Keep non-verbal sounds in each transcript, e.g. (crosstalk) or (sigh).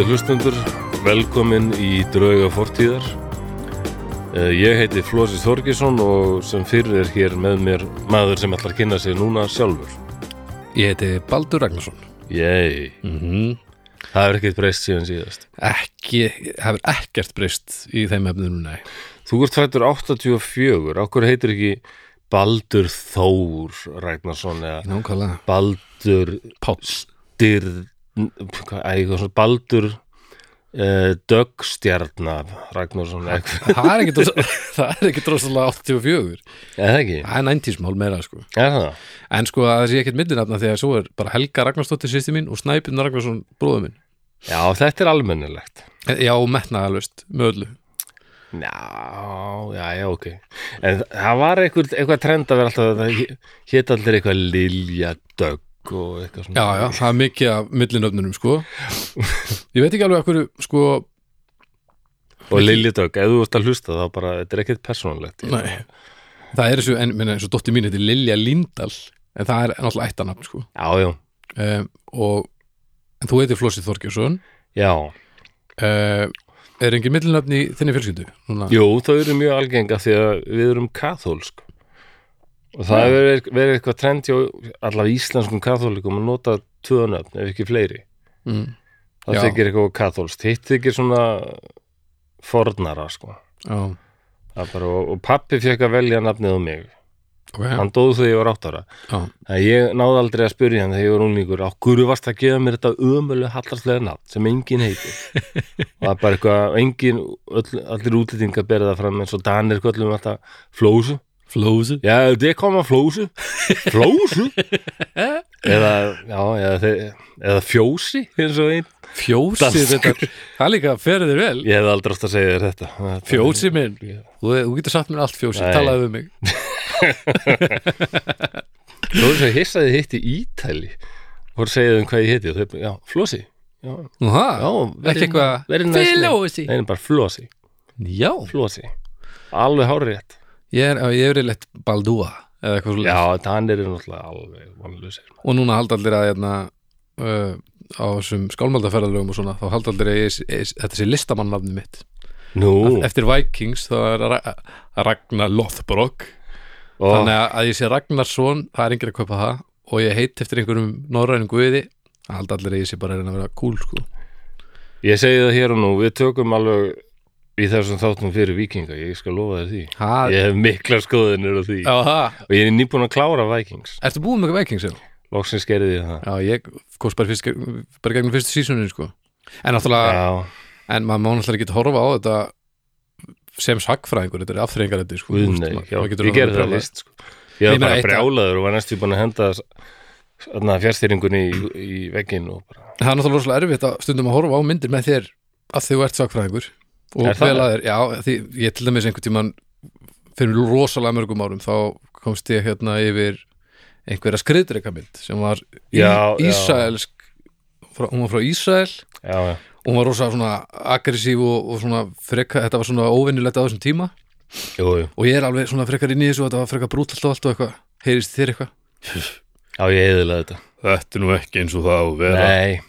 Já, góði hlustundur, velkomin í Drauga fortíðar. Eh, Ég heiti Flósi Þorgesson og sem fyrir er hér með mér maður sem ætlar að kynna sig núna sjálfur. Ég heiti Baldur Ragnarsson. Jæj, mm það er ekkert breyst síðan síðast. Ekki, hefur ekkert breyst í þeim efnum, nei. Þú ert fættur 84, okkur heitir ekki Baldur Þór Ragnarsson eða Nákvæmlega. Baldur Páll. Æ, eitthvað svona Baldur uh, Döggstjarnar Ragnarsson, eitthvað, Það er (laughs) ekki, það er ekki drosalega 84 eða ekki? Það er 90 mál meira, sko. Er það? En sko, það sé ekkert millinafna þegar svo er bara Helga Ragnarsdóttir sýsti mín og Snæpinn Ragnarsson bróður minn. Já, þetta er almennilegt. Já, metnaðalust, með öllu. Já, já, já, ok. En það var eitthvað, eitthvað trend að vera alltaf það hétt allir eitthvað Lilja Dögg og eitthvað svona. Já, já, það er mikið af millinöfnunum, sko. (laughs) Ég veit ekki alveg okkur, sko Og Lilja Dögg, ef þú ert að hlusta þá bara, þetta er ekkert persónulegt. Nei, það er þessu, en minna, eins og dóttir mín heitir Lilja Lindahl en það er náttúrulega ættanafn, sko. Já, já, um, og en þú heitir Flósi Þorgjursson já. Um, er engin millinöfn í þinni fjölskyldu? Núna? Jú, þau eru mjög algenga því að við erum kathólsk og það hefur verið, verið eitthvað trend hjá allavega íslenskum kathólikum að nota tvöðnöfn ef ekki fleiri. Mm, það Já. þykir eitthvað kathólst, hitt þykir svona fornara, sko. Það bara, og, og pappi fekk að velja nafnið á mig. Ok, hann dóð þegar ég var átt ára. Já, að ég náði aldrei að spyrja hann þegar ég var unglingur á hverju varst að gefa mér þetta ömulega hallarslega nafn sem enginn heitir? Og (laughs) það er bara eitthvað, enginn öll, allir útlýtingar berið það fram eins og Danir köllum alltaf flósu Flósi já, det koma flósu. Flósu? (laughs) Eða, já, eða, þeir- eða fjósi eins og einn. Fjósi, Danskur. þetta, það líka ferði þér vel. Ég hefði aldrei átt að segja þér þetta. Þetta- Fjósi minn, þú, þú getur sagt mér allt Fjósi, Nei. talaðu við mig. (laughs) Þú veist að hissaði hitt í Ítali. Og þú segja þeim hvað ég heiti og þau, já, flósi já, Nú, ha, já ekki eitthvað. Flósi Nei, bara flósi, Já, flósi Alveg hárið rétt ég er, ég er leitt Baldúa eða eitthvað svo Já, Danir eru náttúrulega alveg vonlusir og núna halda allir að hérna, uh, á þessum skálmaldaferðalögum og svona, þá halda allir að ég, ég, þetta sé listamannafni mitt. Nú, eftir Vikings þá er Ra Ragnar Lothbrok. Og, þannig að- að ég sé Ragnarsson það er enginn að kaupa það og ég heit eftir einhverjum norrænum guði það halda allir að ég sé bara að að vera cool sko. ég segi það hér og nú Við tökum alveg í þessum þáttum fyrir vikinga Ég skal lofa þér því ha, Ég hef miklar skoðinir á því það Og ég er nýbúin að klára Vikings Ertu búin með Vikings? Já, Loksins gerði ég það já ég kost bara, fyrst, bara gegnum fyrstu sísunin sko. en náttúrulega, Já, en maður má náttúrulega ekki horfa á þetta sem sagfræðingur, þetta er afþreyingar þetta sko. Ég gerði það vist sko. Ég var bara brjálaður og var næstu búin að henda fjárstýringunni í, í veggin bara það er náttúrulega erfitt að stundum að horfa á myndir með þér að þú ert sagfræðingur og Er vel að þér, já, því ég til dæmis einhvern tímann fyrir rosalega mörgum árum þá komst ég hérna yfir einhverja skriðdreikamild sem var í, Já. Ísraelsk frá, hún var frá Ísrael. Já, já, og hún var rosalega svona aggressív og, og svona freka, þetta var svona óvinnilegt á þessum tíma. Jú, jú. Og ég er alveg svona frekar inn í þessu og þetta var frekar brútalt og allt og eitthvað, heyrist þér eitthvað? Já, ég eðilega þetta? Þetta er nú ekki eins og það að Nei,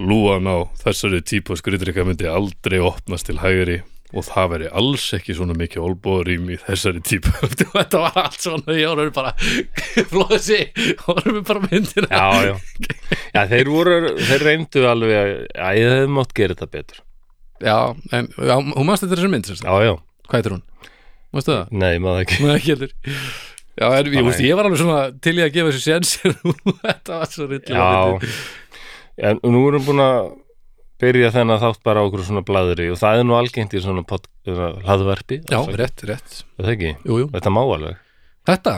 lúan á þessari típu skriðdrykka myndi aldrei opnast til hægri og það veri alls ekki svona mikið olbóðrým í þessari típu. (laughs) Þetta var allt svona, ég voru bara (laughs) flóðsi, voru við bara myndina. Já, já. Já, þeir voru, þeir reyndu alveg að ég hefði mátt gera þetta betur. Já, en já, hún mannst þetta þessari mynd. Já, já, hvað heitir hún? Mástu það? nei, maður ekki. Nei, ekki heldur. Já, en ég, veist, ég var alveg svona til í að gefa þessu séns (laughs) þetta var svo fyndið. En nú erum búin að byrja þennan þátt bara á okkur svona bladri og það er nú algengt í svona pod, hlaðverpi já, rétt, rétt. Er Það ekki, jú, jú. þetta má alveg. Þetta?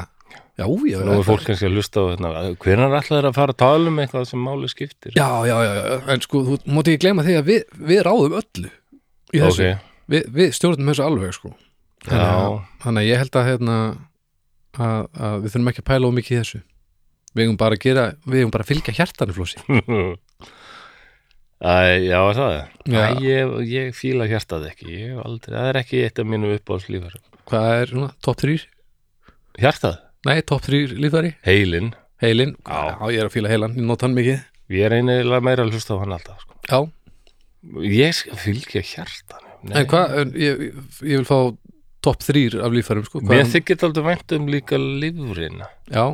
Já, já, Nú er fólk kannski að hlusta á hérna, hvernig er alltaf að fara að tala um eitthvað sem máli skiptir? Já, já, já, já, en sko, þú mátt ekki gleyma því að við, við ráðum öllu í þessu, Ok, við, við stjórnum þessu alveg sko. þannig, já, þannig að ég held að, hérna, að, að við þurfum ekki að pæla of mikið í þessu. Við eigum bara að gera, við eigum bara að fylgja hjartanu flósi (laughs) Æ, já, er það? Já. Æ, ég, ég fíla hjartað ekki. Aldrei, það er ekki eitt af mínu uppáðslífar Hvað er svona, top 3? Hjartað, Nei, top 3 lífari, heilin heilin Já. Ég er að fíla heilan, ég nota hann mikið. Ég er eiginlega meira að hlusta á hann alltaf sko. Já, ég fylgja hjartan En hvað, ég, ég vil fá topp þrýr af líffærum sko. Mér er- þykir aldrei vænt um líka lífurina Já.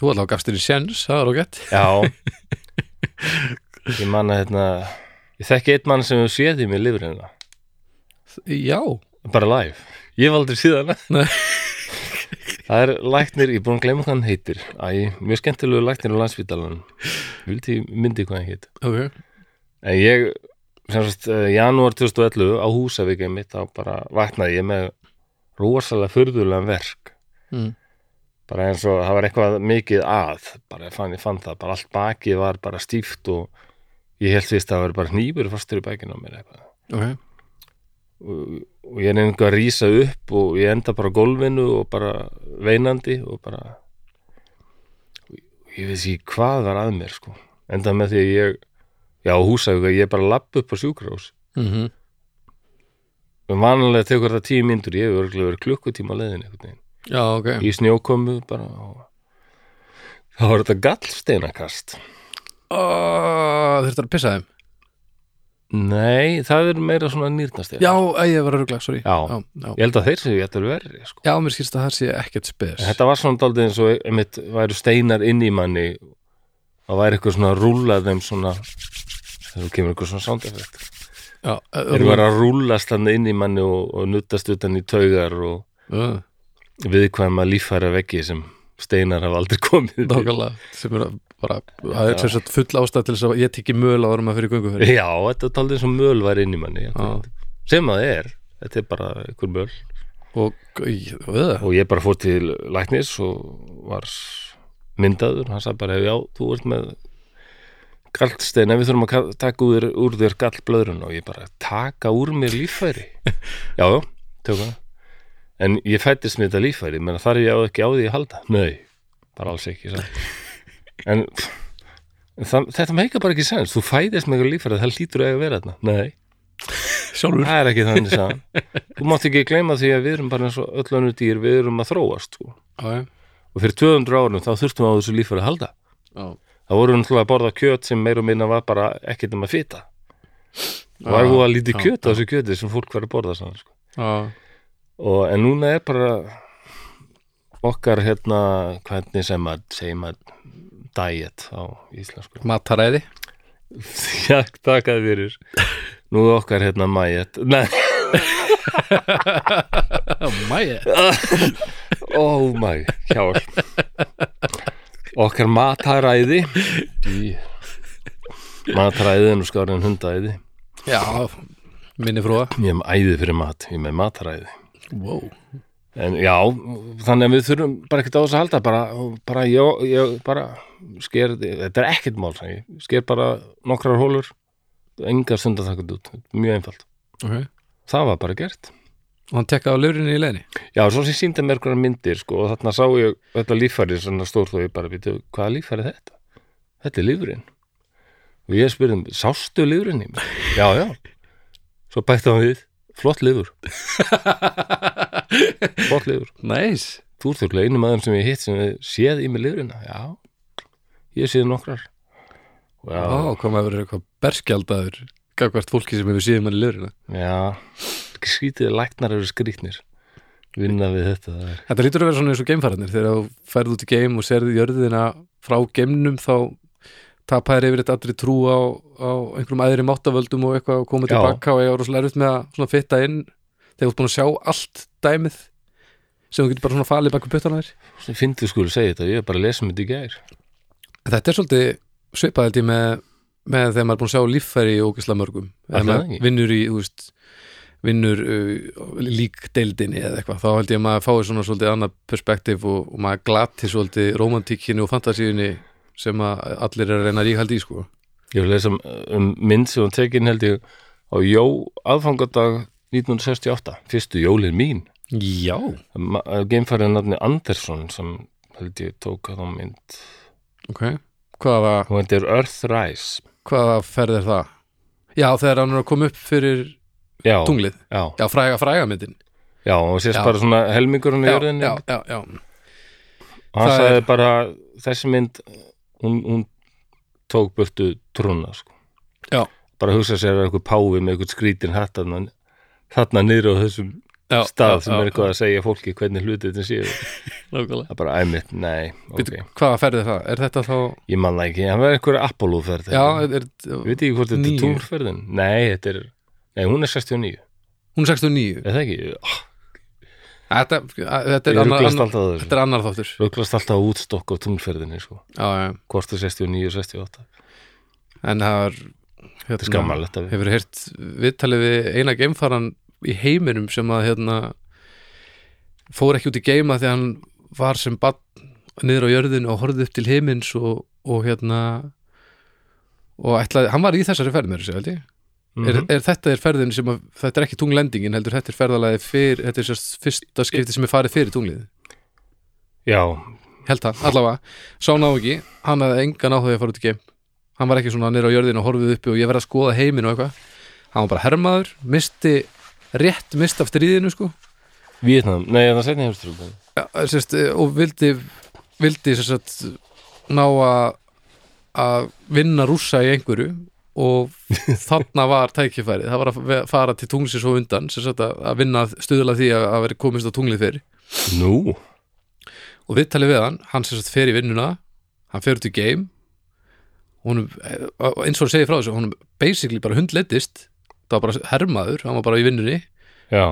Þú allavega gafst þér í sjens, það var okkur Já (laughs) Ég man að hérna Ég þekki einn mann sem hefur séð í mig lífurina Já, Bara live. Ég hef aldrei síðan. Það er læknir, ég er búin að gleyma hvað hann heitir. Æ, mjög skemmtilegu læknir á landsvítalan Vildi myndi hvað hann heit ok. En ég, sem sagt, eh, janúar 2011 á Húsavík mitt þá bara vaknaði ég með rosalega furðulega verk. Mm. bara eins og það var eitthvað mikið að. Bara fann, ég fann það, bara allt bakið var bara stíft og ég held fyrst að það var bara hnífur fastur í bakinu á mér eitthvað. Ok, og, og ég er einhver að rísa upp og ég enda bara gólfinu og bara veinandi og bara ég veist ekki hvað var að mér sko, enda með því að ég já, húsavík að ég bara lapp upp á sjúkrós mm og vanlega tekur þetta tíu myndur ég hefur verið klukkutíma veginn. Já, ok. Í snjókomu bara og þá var þetta gallsteinakast Ó, Þurftu að pissa þeim? Nei, það er meira svona nýrnast Já, ég var að rugla, sorry Já. já, já. Ég held að þeir séu þetta verri sko. já mér skilst að það sé ekkert spes Þetta var svona daldið eins og einmitt væru steinar inn í manni og væri eitthvað svona rúllað þeim svona þegar kemur eitthvað svona soundeffekt já, Þeir eru að rúllast hann inn í manni og, og nuttast utan í taugar og uh, viðkvæma líffæra veggi sem steinar hafa aldrei komið. Nákvæmlega, sem er að bara það er sagt full ástæð til þess að ég tekki möl á orma fyrir göngu fyrir Já, þetta er daldið eins og möl væri inn í manni sem að það er, þetta er bara einhver möl. Og og ég bara fór til læknis og var myndaður. Hann sagði bara, já, þú ert með gallstein, en við þurfum að ka- taka úr, úr þér gallblöðrun og ég bara taka úr mér líffæri? (laughs) Já, já, tökum það. En ég fættist með þetta líffæri menn þar ég á ekki á því að halda. Nei, bara alls ekki samt. En það, þetta meika bara ekki sens þú fæðist með líffæri, það lítur að eiga vera þarna. Nei, sjálfur. Það er ekki þannig sagðan. þú mátt ekki gleyma því að við erum bara eins og öll önnur dýr, við erum að þróast sko. já, og fyrir 200 árum þá þurftum við á þessu líffæri að halda. Já, það voru náttúrulega að borða kjöt sem meir og minna var bara ekkert um að fita. Það var Já, búið að lítið já, kjöt á þessu kjöti sem fólk var að borða saman, sko. já, og en núna er bara okkar hérna hvernig sem að segjum að diet á íslensku. Mataræði? (laughs) Já, takaði fyrir. Nú er okkar hérna mæet nei, (laughs) mæja (laughs) oh my hjálp okkar mataræði. Mataræði er nú skárið en hundaæði. Já, minni frúa ég með æði fyrir mat, ég með mataræði. Wow. en já, þannig að við þurfum bara ekkert á þess að halda bara, bara ég, ég bara sker, þetta er ekkert mál sker bara nokkrar hólur engar stundar þakkað út, mjög einfalt. Okay. það var bara gert. Og hann tekkaði á löfrinni í leðinni já, svo sem síndi mér hvernig myndir sko, og þarna sá ég þetta líffæri sem stór þó ég bara, veitu, hvaða líffæri er þetta? þetta er lífurinn og ég spurði, sástu lífurinn í mér? já, já. Svo bætti hann við, flott lífur (laughs) flott lífur næs, Þú ert þurrlega einu maður sem ég hitt sem séð í mig lifrina. Já, ég séð nokkrar. Já, hvað maður verið eitthvað berskjaldaður gagvart fólki sem hefur síðan manni löfrina já, skrítið læknar eru skrítnir. Vinna við þetta. Er. Þetta lítur að vera svona eins og geimfæranir þegar þú ferð út í geim og serði jörðina frá geimnum þá tapaðir yfir þetta allir trú á, á einhverjum æðri máttavöldum og eitthvað og komið tilbaka og ég var rosalega erfitt með að fitta inn þegar þú ert búin að sjá allt dæmið sem þú getur bara svona falið baka puttana þér Sem finnst skulu segja þetta, ég er bara að lesa um þetta í gær. Þetta er svolítið svipað held ég með, með þegar maður er búin að sjá líffæri í ógislega mörgum vinnur í, þú veist vinnur uh, líkdeildinni eða eitthvað, þá held ég að maður fái svona svolítið annað perspektíf og, og maður glati svolítið romantíkinni og fantasíunni sem að allir er að reyna að ríkhaldi í sko Ég vil lesa um, um mynd sem hún tekin held ég á jó aðfangadag 1968, fyrstu jólin mín. Já Geimfærið nafni Andersson sem held ég tók að þá mynd. Ok, hvaða, Hún heitir Earthrise. hvaða ferð er það? Já, þegar hann er að koma upp fyrir Já, tunglið já, Já, fræga fræga myndin já, og sést Já. bara svona helmingurinn í já, jörðinni. já, já, já, og hann Það sagði er- bara þessi mynd hún, hún tók burtu trúna sko. Já. bara hugsa sér að eitthvað páfi með eitthvað skrítin hatt þarna, þarna niður á þessum já, stað sem er eitthvað að segja fólki hvernig hluti þetta séu (laughs) það er bara æmitt, nei, ok. Bíddu, Hvaða ferði það? Er þetta þá ég man það ekki, það var eitthvað Apollo-ferð Já, er, er, ég veit ekki hvort þetta er tunglferðin nei, þetta er, nei, hún er 69 Hún er 69 er það ekki, oh, Þetta, þetta, er, annar, annar, þetta er annar þáttur. Rugglast alltaf útstokk á tunglferðinni sko. Já, já, hvort er 69 og 68 en það er þetta hérna, við Hefur heyrt viðtalið við eina geimfaran í heiminum sem að hérna fór ekki út í geima að hann var sem bann niður á jörðin og horfði upp til heimins og, og hérna og ætlaði, hann var í þessari ferð með þessu, held ég. Er, Mhm. er þetta er ferðin sem að, þetta er ekki tunglendingin heldur þetta er ferðalagi fyrir, þetta er sérst fyrsta skipti sem er farið fyrir tunglið? Já, held það, allavega, sá ná ekki hann hafði engan áhuga að fara út í geim. Hann var ekki svona niður á jörðin og horfið uppi og ég verið að skoða heiminn og eitthvað. Hann var bara hermaður, misti rétt mist af stríðinu sko. Vietnam, nei, það setni heimstrúk ja, sérst, og vildi vildi sérst ná að vinna rússa í einhverju og (laughs) þarna var tækifærið, það var að fara til tunglsins og undan, sérst að, að vinna stuðla því að, að veri komist á tunglið fyrir nú, og við talið við hann, hann sérst fer í vinnuna hann fer út í game honum, eins og hann segir frá þessu honum basically bara hundleitist það var bara hermaður, hann var bara í vinnunni. Já.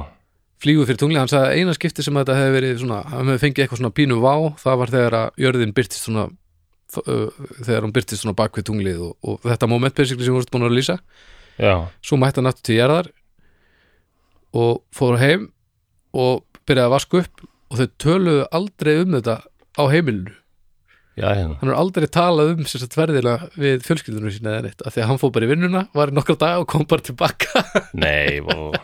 Flýgur fyrir tungli, hann sagði eina skipti sem þetta hefði verið svona, hann hefði fengið eitthvað svona pínu vá það var þegar að jörðin byrtist svona þegar hann byrtist svona bak við tunglið og, og þetta moment basically sem við vorum búin að lýsa. Já, svo mætti hann aftur til jarðar og fór heim og byrjaði að vaska upp og þau töluðu aldrei um þetta á heimilinu já, hérna hann er aldrei talað um sem sagt verðina við fjölskyldunum sína eða neitt af því að hann fór bara í vinnuna, var í nokkra dag og kom bara tilbaka. (laughs) Nei, og,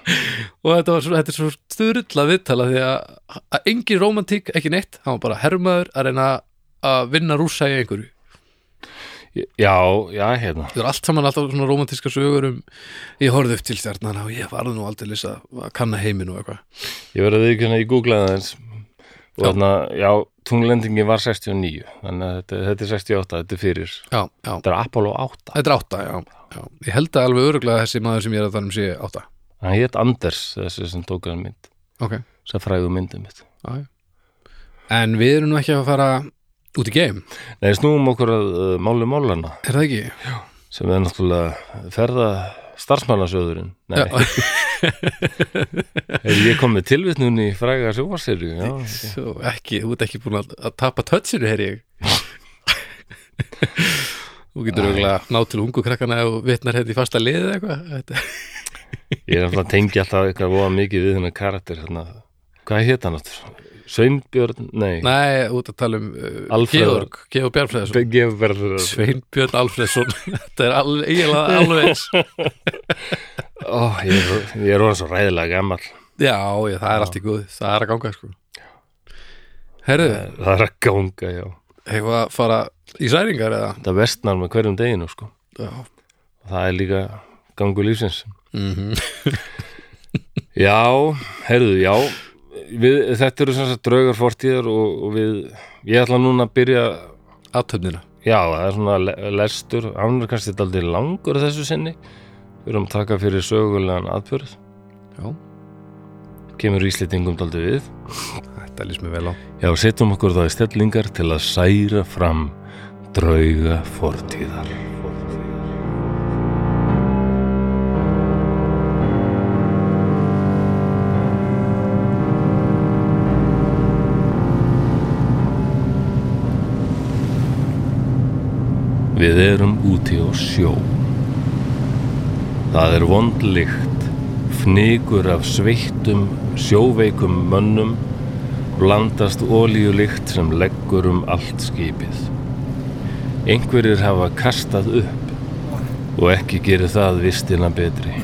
þetta, var svo, þetta er svo stuðrull að viðtala því að, að engin romantík, ekki neitt hann var bara hermaður að reyna að vinna rússa í einhverju. Já, já, hérna. Þetta er allt saman alltaf svona romantíska sögur um ég horfði upp til stjarnana og ég varði nú aldrei lýsa að kanna heiminn og eitthvað. Ég verði að viðkjöna, ég googlaði það eins og þarna, já, tunglendingi var 69 þannig að þetta, þetta er 68, þetta er fyrir. Já, já, þetta er Apollo 8 þetta er átta já, já. ég held að alveg öruglega þessi maður sem ég er að þannig sé átta. Hann hétt Anders, þessi sem tók hann mynd. Ok, sem fræðu myndum mitt. Já, já. En við erum nú ekki að fara út í game, nei, snúum okkur að uh, máli málana er það ekki? sem er náttúrulega ferða starfsmannasjóðurinn? Nei, er ég kom með tilvitnun í fræga ok. Svo ekki, þú ert ekki búin að, að tapa touchinu, heyr ég. Þú getur auðvitað ná til ungu krakkana og vitnar hérna í fasta liðið eitthvað. Ég er alltaf að tengja alltaf eitthvað voða mikið við hennar karakter hérna. hvað heit hann áttur? Sveinbjörn, nei, Nei, út að tala um uh. Georg, Georg Bjarnfreðarsson Georg Sveinbjörn Alfreðsson. (laughs) Þetta er al, eiginlega alveg (laughs) Ó, ég, er- orðin svo ræðilega gammal Já, ég, það er allt í góð, það er að ganga sko. Herðu, það er að ganga, já. Hefur að fara í særingar eða? það vestnar með hverjum deginu sko. Já. Það er líka gangu lífsins. Mm (laughs) já, heyrðu, já við, þetta eru sagt draugar fortíðar og, og við, ég ætla núna að byrja Aðtöfnina já, það er svona le lestur. Hann er kannski aldrei langur þessu sinni. Við erum að taka fyrir sögulegan atbyrð Já, kemur íslendingum daldi við. Þetta lýst mér vel á. Já, setjum okkur það í stellingar til að særa fram drauga fortíðar Við erum úti á sjó. Það er vondlikt, fnigur af sveittum, sjóveikum mönnum, blandast ólíulikt sem leggur um allt skipið. Einhverjir hafa kastað upp og ekki gerir það vistina betri.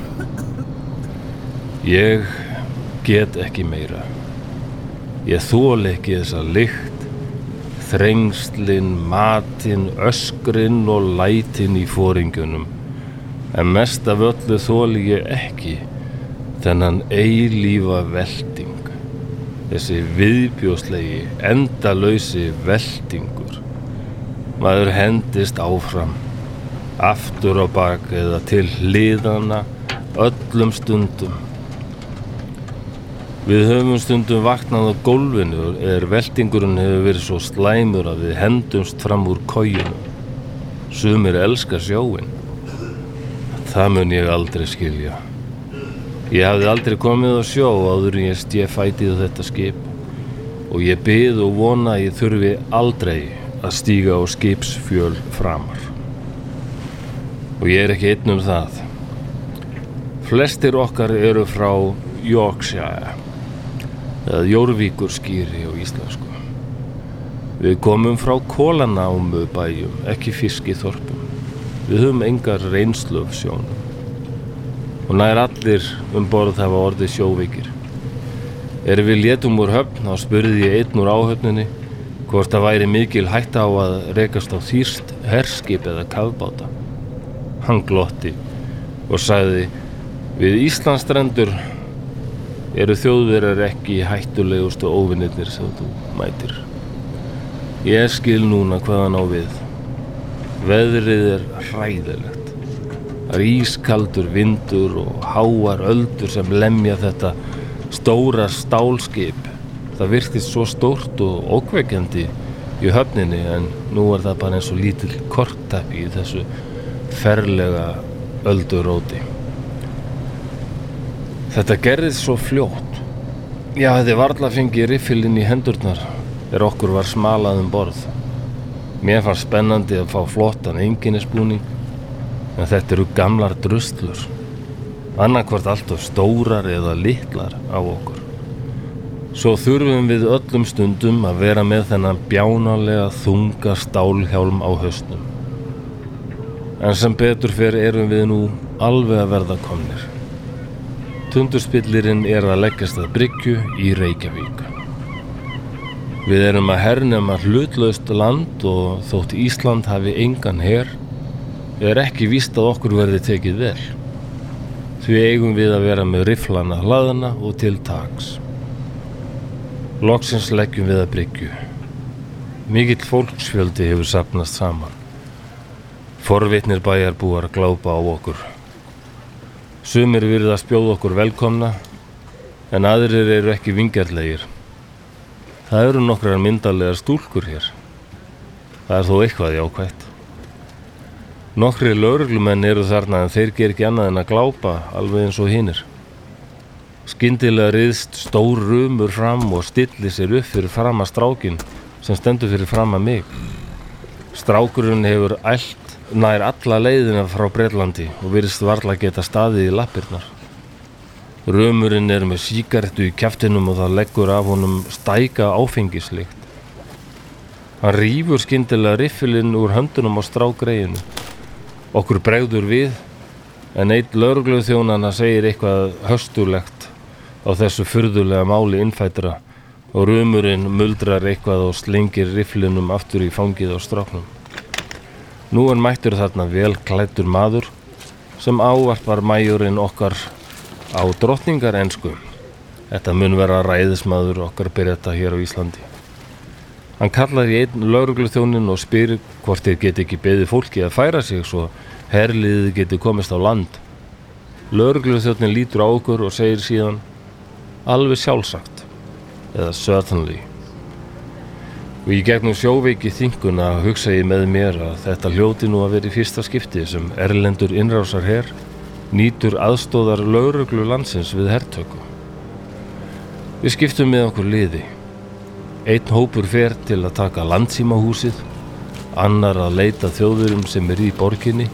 Ég get ekki meira. Ég þól ekki þessa lykt, þrengslin, matin, öskrin og lætin í fóringunum. En mest af öllu þóli ég ekki þennan eilífa velding. Þessi viðbjóslegi, endalausi veldingur. Maður hendist áfram aftur á bak eða til hliðana öllum stundum. Við höfum stundum vaknað á gólfinu eða veltingurinn hefur verið svo slæmur að við hendumst fram úr kójunum. Sumir elska sjóin. Það mun ég aldrei skilja. Ég hafði aldrei komið á sjó áður en ég stið fætið á þetta skip og ég byrð og vona að ég þurfi aldrei að stíga á skipsfjöl framar. Og ég er ekki einn um það. Flestir okkar eru frá Yorkshire eða Jórvíkur skýri á íslensku. Við komum frá kólanámu bæjum, ekki fiskiþorpum. Við höfum engar reynslu af sjónum. Og nær allir um borð hafa orðið sjóvíkir. Er við létum úr höfn, þá spurði ég einn úr áhöfninni hvort það væri mikil hætta á að rekast á þýrst herskip eða kafbáta. Hann glotti og sagði við Íslandstrendur eru þjóðverðar ekki hættulegustu óvinnirnir sem þú mætir. Ég skil núna hvað hann á við. Veðrið er hræðilegt. Það er ískaldur vindur og háar öldur sem lemja þetta stóra stálskip. Það virtist svo stórt og ókveikjandi í höfninni en nú er það bara eins og lítil kortappi í þessu ferlega ölduróti. Þetta gerðist svo fljótt. Já, þetta varla fengið riffilinn í hendurnar þegar okkur var smalað um borð. Mér fannst spennandi að fá flottan enginnesbúning en þetta eru gamlar drustlur. Annarkvort alltaf stórar eða litlar á okkur. Svo þurfum við öllum stundum að vera með þennan bjánalega þunga stálhjálm á höstum. En sem betur fyrir erum við nú alveg að verða komnir. Tundurspillirinn er að leggjast að bryggju í Reykjavík. Við erum að hernema hlutlaust land og þótt Ísland hafi engan her, er ekki víst að okkur verði tekið vel. Því eigum við að vera með riflana hlaðana og til tags. Loksins leggjum við að bryggju. Mikill fólksfjöldi hefur sapnast saman. Forvitnir bæjar búar glápa á okkur. Sumir virða að spjóða okkur velkomna, en aðrir eru ekki vingjarlegir. Það eru nokkrar myndarlegar stúlkur hér. Það er þó eitthvað jákvætt. Nokkri lauruglumenn eru þarna en þeir ger ekki annað en að glápa alveg eins og hinnir. Skyndilega riðst stór rumur fram og stilli sér upp fyrir fram að strákin sem stendur fyrir fram að mig. Strákurinn hefur allt nær alla leiðina frá Breitlandi og virðist varla geta staðið í lappirnar. Rumurinn er með síkartu í kæftinum og það leggur af honum stæka áfengislikt. Hann rýfur skyndilega riffilinn úr höndunum á strágreinu. Okkur bregður við en eitt laurugluð þjónana segir eitthvað höstulegt á þessu furðulega máli innfætra og rumurinn muldrar eitthvað og slengir rifflinum aftur í fangið á stráknum. Nú er mættur þarna vel klættur maður sem ávarpar mæjurinn okkar á drottningar ensku. Þetta mun vera ræðismadur okkar byrjata hér á Íslandi. Hann kallar í einn lauruglu þjónin og spyr hvort þeir geti ekki beðið fólki að færa sig svo herliðið geti komist á land. Lauruglu þjónin lítur á okkur og segir síðan alveg sjálfsagt eða certainly. Og í gegnum sjóveiki þinguna hugsa ég með mér að þetta hljóti nú að vera í fyrsta skipti sem erlendur innrásar herr nýtur aðstóðar lauruglu landsins við herrtöku. Við skiptum með okkur liði. Einn hópur fer til að taka landsímahúsið, annar að leita þjóðurum sem er í borginni,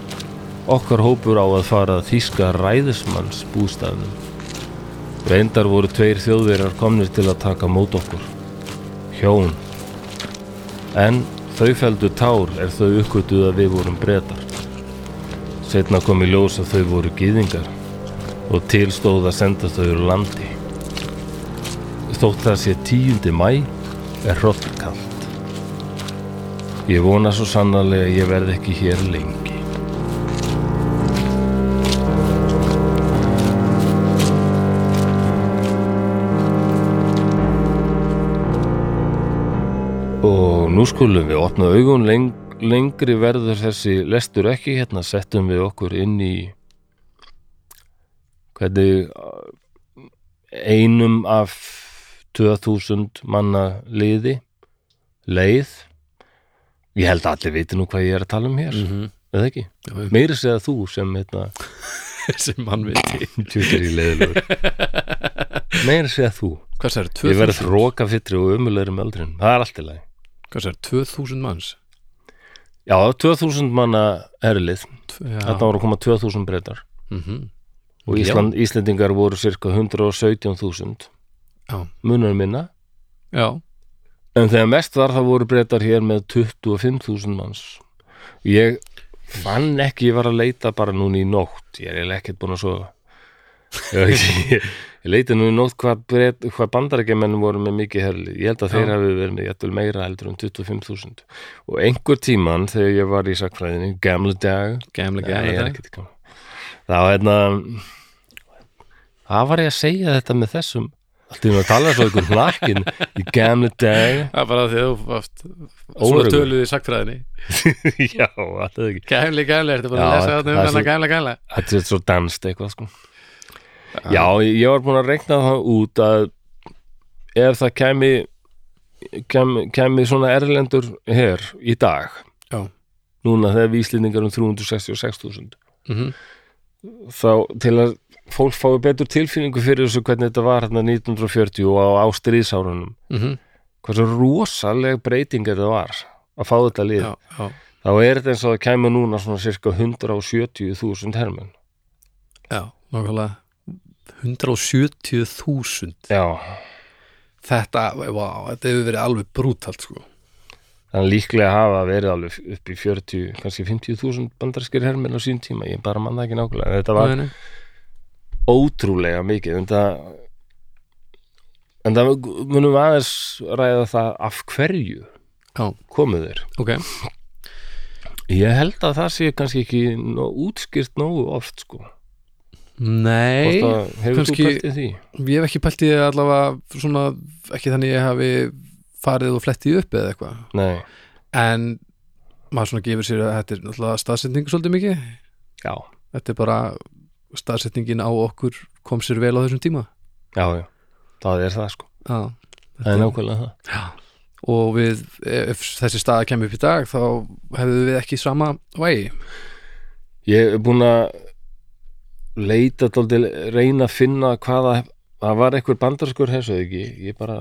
okkar hópur á að fara að þýska ræðismanns bústafnum. Reyndar voru tveir þjóðverjar komnir til að taka mót okkur. Hjón. En þau feldu tár er þau uppgötuð að við vorum breytar. Setna kom í ljós að þau voru gýðingar og tilstóð að senda þau úr landi. Þótt það sé 10. mæ er hrollkallt. Ég vona svo sannarlega að ég verð ekki hér lengi. Nú skulum við opna augun leng lengri verður þessi lestur ekki. Hérna settum við okkur inn í hvernig uh, einum af 2000 manna liði leið. Ég held að allir viti nú hvað ég er að tala um hér -hmm. eða ekki, meiri segja þú sem hérna, (laughs) sem mann viti tjókir í leiðilegur (laughs) meiri segja þú. Ég verð 2000? róka fytri og umulegri með aldrin það er allt í lagi Hvað sér, 2000 manns? já, 2000 manna erlið þarna voru að koma 2000 breytar Mhm. og Ísland, Íslendingar voru cirka 117.000 Já. munar minna. Já, en þegar mest var það voru breytar hér með 25.000 manns. Ég fann ekki, ég var að leita bara núna í nótt. Ég er ekkert búin að sofa ég, ég, leita nú nótt hvað, hvað bandarækjumenn voru með mikið herli. Ég held að þeir hafi verið með jættul meira heldur um 25.000 og einhver tíman þegar ég var í sakfræðinni, gamle dag. Nei, er gemla ekkert gaman þá hérna það var ég að segja þetta með þessum? Allt í einu að tala svo ykkur hlakkin í gamle dag. Það er bara því að þú varst Svona töluð í sagfræðinni (laughs) já, alltaf ekki Gæmli, gæmli, ertu bara að lesa þetta um gæmla, gæmla þetta er svo danst eitthvað sko já, ég var búin að reikna það út að ef það kæmi kæmi, kæmi svona erlendur her í dag Já. núna þegar við Íslendingar um 366.000 Mhm. þá til að fólk fái betur tilfinningu fyrir þessu hvernig þetta var hérna 1940 og á ástriðsárunum Mhm. hversu rosaleg breyting þetta var að fá þetta lið Já, já, þá er þetta eins og það kæmi núna svona cirka 170.000 hermenn já, nákvæmlega 170.000 já, Þetta, vá, þetta hefur verið alveg brútalt sko. Þannig líklega hafa verið alveg upp í 40, kannski 50.000 bandarskir hermenn á sín tíma, ég bara manna ekki nákvæmlega en þetta var Nei, ótrúlega mikið. En það en það munum aðeins ræða það af hverju Já, komu þeir? Ok. Ég held að það sé kannski ekki útskýrt nógu oft sko Nei, kannski- ég hef ekki pælt í því allavega svona, ekki þannig ég hafi farið og flettið upp eða eitthvað. Nei, en maður svona gefur sér að þetta er náttúrulega staðsetning svolítið mikið. Já, þetta er bara staðsetningin á okkur kom sér vel á þessum tíma. Já, já. Það er það sko, Já, það er nákvæmlega það. Já. og við, ef þessi staða kemur upp í dag þá hefðu við ekki sama vægi. Ég er búin að leita dálítið, reyna að finna hvaða, það var einhver bandarskur þessu ekki, ég bara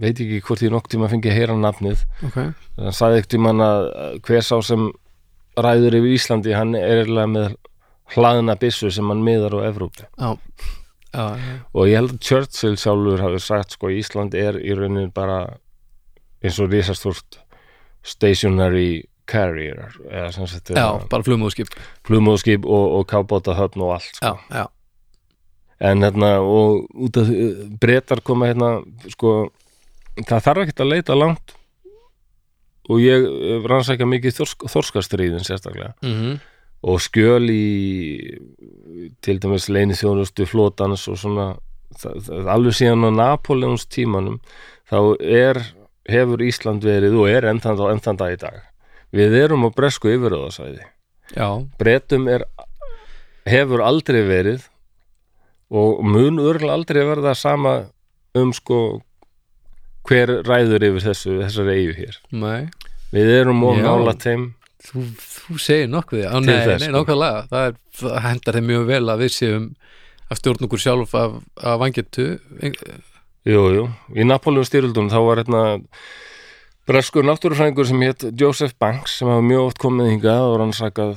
veit ekki hvort ég nokk tíma fengi að heyra nafnið. Ok, það sagði ekkert tíma að hver sá sem ræður yfir Íslandi, hann er eiginlega með hlaðna byssu sem hann miðar á Evrópu. Já, já, já. og ég held að Churchill sjálfur hafi sagt sko Ísland er í raunin bara eins og risastúrt stationary carrier eða sagt já bara flugmóðskip flugmóðskip og, og kábóta höfn og allt sko. já, já, en hérna og út af breytar koma hérna sko það þarf ekki að leita langt. Og ég eh, rannsækja mikið þorsk, þorskastriðin sérstaklega. Mm og skjöl í til dæmis leini þjónustu flótans og svona það, það, alveg síðan á Napoleons tímanum þá er, hefur Ísland verið og er ennþann ennþann dag í dag við erum á bresku yfiröðasæði breytum er hefur aldrei verið og mun örgulega aldrei verða sama um sko hver ræður yfir þessu þessari eigu hér. Nei. Við erum og nála þeim. Þú, þú segir nokkuð á nei, þess, nei, sko. nákvæmlega. Það, er, það hendar þeim mjög vel að við séum að stjórn okkur sjálf af, af vangetu Jú, jú, í Napoleon styrjöldum þá var hérna breskur náttúrufræðingur sem hétt Joseph Banks sem hafa mjög oft komið hingað og rannsakað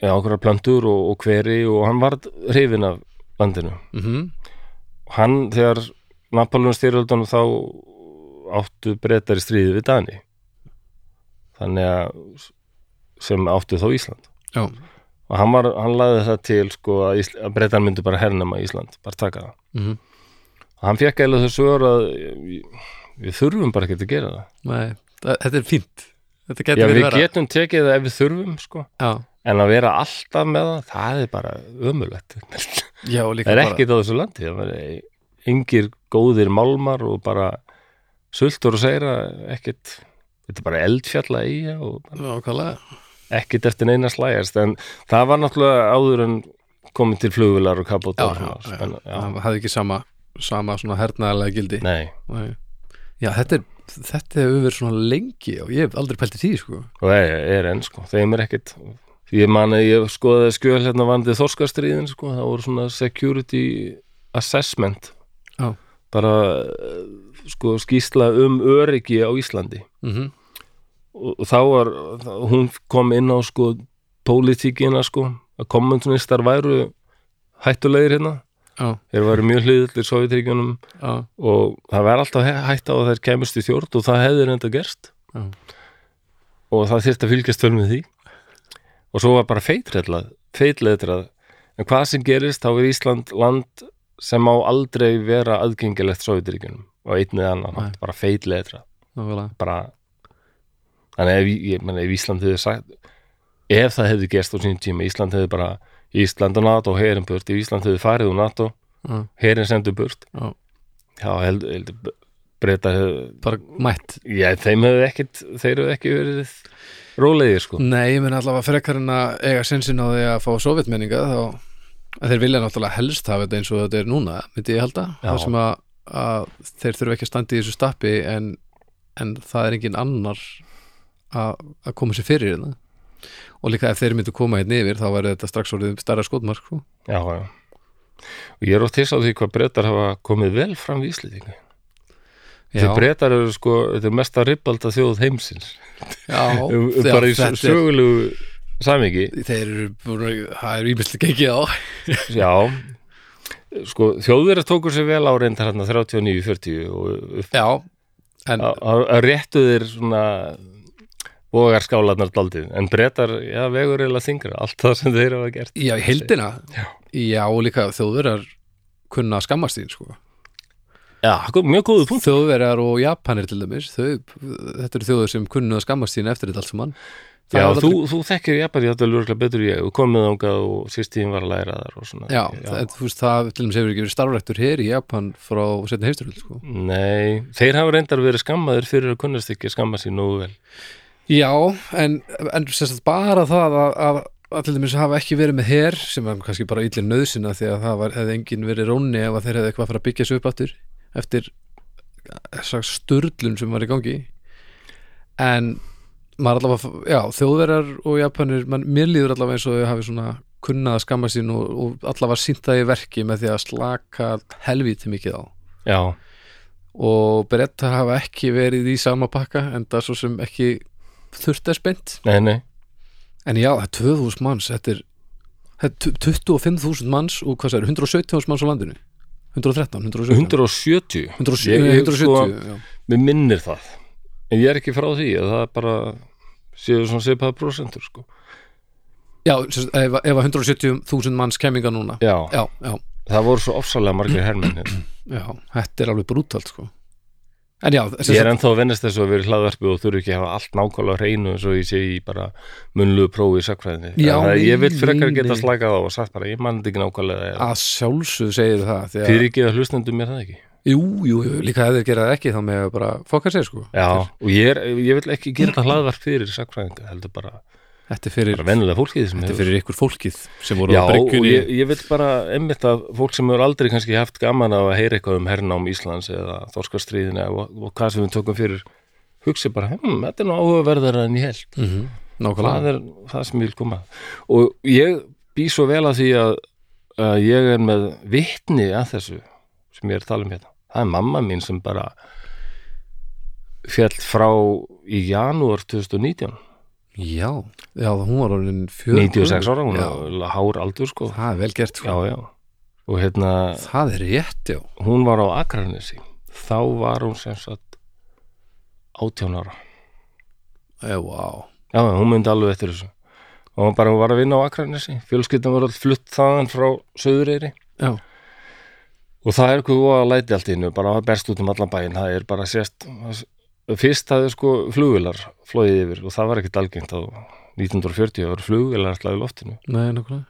ja, okkur plöntur og, og hveri og hann var hrifin af landinu. Mm og hann þegar Napoleon styrjöldunum þá áttu breytar í stríði við Dani. Þannig að sem áttu þá Ísland. Já, og hann, var, hann laði það til sko að, að breytar myndu bara hernama Ísland bara taka það. Mm og hann fekk eiginlega þessu ör að við þurfum bara ekki að gera það. Nei, þetta er fínt. Þetta Já, við vera getum tekið það ef við þurfum sko. en að vera alltaf með það það er bara ömulegt já, það er ekkit á þessu landi. Það engir góðir málmar og bara sultur og segra ekkit þetta er bara eldfjalla í bara ekkert eftir neina slægast. En það var náttúrulega áður en komið til flugvilar og já. það hafði ekki sama sama hernaðarlega gildi. Nei, Nei. Já, þetta er þetta hefur verið svona lengi og ég hef aldrei pælt í því sko. og það er enn sko, þeim er ekkert. Ég man að ég skoðaði skjöl hérna vandið þorskastriðin sko, það voru svona security assessment. Já. bara sko skýsla um öryggi á Íslandi. Mm og, og þá var, hún kom inn á sko pólitíkina sko að kommunistar væru hættulegir hérna, þeir væru mjög hliðillir Sovjetríkjunum já, og það var alltaf hæ- hætta á að þær kemust í þjórn og það hefði reynda gerst. Já. og það þyrfti að fylgjast vel með því. Og svo var bara feitretlað feitletrað. En hvað sem gerist þá er Ísland land sem má aldrei vera aðgengilegt Sovjetríkjunum og einn eða annan, Nei. bara feitletrað. Bara þannig ef, ef Ísland hefði sagt ef það hefði gerst á sín tíma Ísland hefði bara Ísland og NATO herin burt, Ísland hefði farið úr NATO Já, herin sendur burt. Já. já, held, held breyta bara mætt. Já, þeim hefði ekkit þeir hefði ekki verið rólegir sko. Nei, ég menn allavega frekar en að eiga sensin á því að fá sovjetmenninga þá að þeir vilja náttúrulega helst hafa þetta eins og þetta er núna, myndi ég halda. Þar sem að, að þeir þurfa ekki að standa í þessu stappi en, en það er engin annar að, að koma sér fyrir hérna og líka ef þeir myndu koma hérna yfir þá væri þetta strax orðið starra skotmark sko. já, já. Og ég er ótt þess á því hvað breytar hafa komið vel fram í Íslendingu Já, þeir breytar eru sko, þetta er mesta ribalda þjóð heimsins. (laughs) Já, bara í þetta er- sögulegu samingi þeir eru, búin að- það er ímestlega gengið á. (laughs) Já. Sko, þjóðverið tókur sér vel á reyndar hérna 39-40 og upp, Já, en að réttu þeir svona vogar skálarnar daldið, en breytar já, vegur eða þingra, allt það sem þeir hafa gert. Já, í heildina. Já. já og líka þjóðverjar kunna að skammast þín sko. Já, mjög góðu punkt Þjóðverjar og Japanir til dæmis þau, þetta eru þjóður sem kunnu að skammast sín eftir þetta allt saman. Það Já, er þú, aldrei- þú þekkir Japani þetta lurglega betur en ég. Og komið ángað og sýstíðin var að læra þar og svona. Já, Það, þú veist, það til dæmis hefur ekki verið starfræktur hér í Japan frá setni heimstyröld sko. Nei, þeir hafa reyndar verið skammaðir fyrir að kunnast ekki skamma sín nógu vel Já, en, en bara það að, að, að til dæmis hafa ekki verið með hér sem var kannski bara illir nöðsina því að það var, hefði engin verið rónni ef þeir hefði eitthvað að fara að byggja sig upp aftur eftir þessar sturlun sem var í gangi. En maður allavega, já, þjóðverjar og japanir, man, mér líður allavega eins og þau hafi svona kunnað að skamma sín og, og allavega sínt það í verki með því að slaka helvíti mikið á. Já, og bretta hafa ekki verið í sama pakka en það svo sem ekki þurft spennt. Nei, nei. En já, það er 2000 manns þetta er, er 25.000 manns og hvað sér, 117.000 manns á landinu. 113, 117 170 170, Ég- ég 170 sko- já. Mér minnir það. En ég er ekki frá því að það er bara séu svona svipaða prósentur sko. Já, ef, ef að 170.000 manns kemminga núna. Já, já, já, það voru svo ofsalega margir hermenn hérna. já, þetta er alveg brútalt sko en já, Ég er ennþá að vennast þessu að vera hlaðvarpi og þurfi ekki að hafa allt nákvæmlega hreinu eins og ég sé í bara munlugu prófi í sakfræðinni Já, að Ég vil frekar geta slakað á og sagt bara ég mann ekki nákvæmlega að sjálfsög segir það að, Fyrir ekki að hlustendum mér það ekki. Jú, jú, jú, líka ef þeir gera það ekki þá með að bara fokka sér sko. Já, og ég, er, ég vil ekki gera hlaðvarp fyrir sakfræðinga heldur bara, þetta er fyrir, þetta er fyrir ykkur fólkið sem voru Já, á og bryggjunni. ég, ég vil bara einmitt að fólk sem hefur aldrei kannski haft gaman að heyra eitthvað um hernám Íslands eða þorskastriðina og, og hvað sem við tökum fyrir hugsi bara, hm, þetta er nú áhugaverðara en ég held. Mm hvað nákvæmlega er það sem ég vil koma. Og ég bý svo vel að því að, að ég er með vitni að þessu sem ég er að tala um hérna. Það er mamma mín sem bara fjall frá í janúar 2019 já, já, hún var orðin fjör 96 ára, hún er hár aldur sko. Það er vel gert sko. já, já. Og hérna, það er rétt, já. Hún var á Akranesi. Þá var hún sem sagt 18 ára. Já, vá. já, hún myndi alveg eftir þessu. Og hún bara var að vinna á Akranesi. Fjölskyldan var all flutt þaðan frá Söðureyri Já, og það er eitthvað að læti allt innu bara að berst út um allan bæinn. Það er bara sérst fyrst það er sko flugvilar flóið yfir og það var ekkert algengt á 1940 það var flugvilar alltaf í loftinu. Nei, nákvæmlega.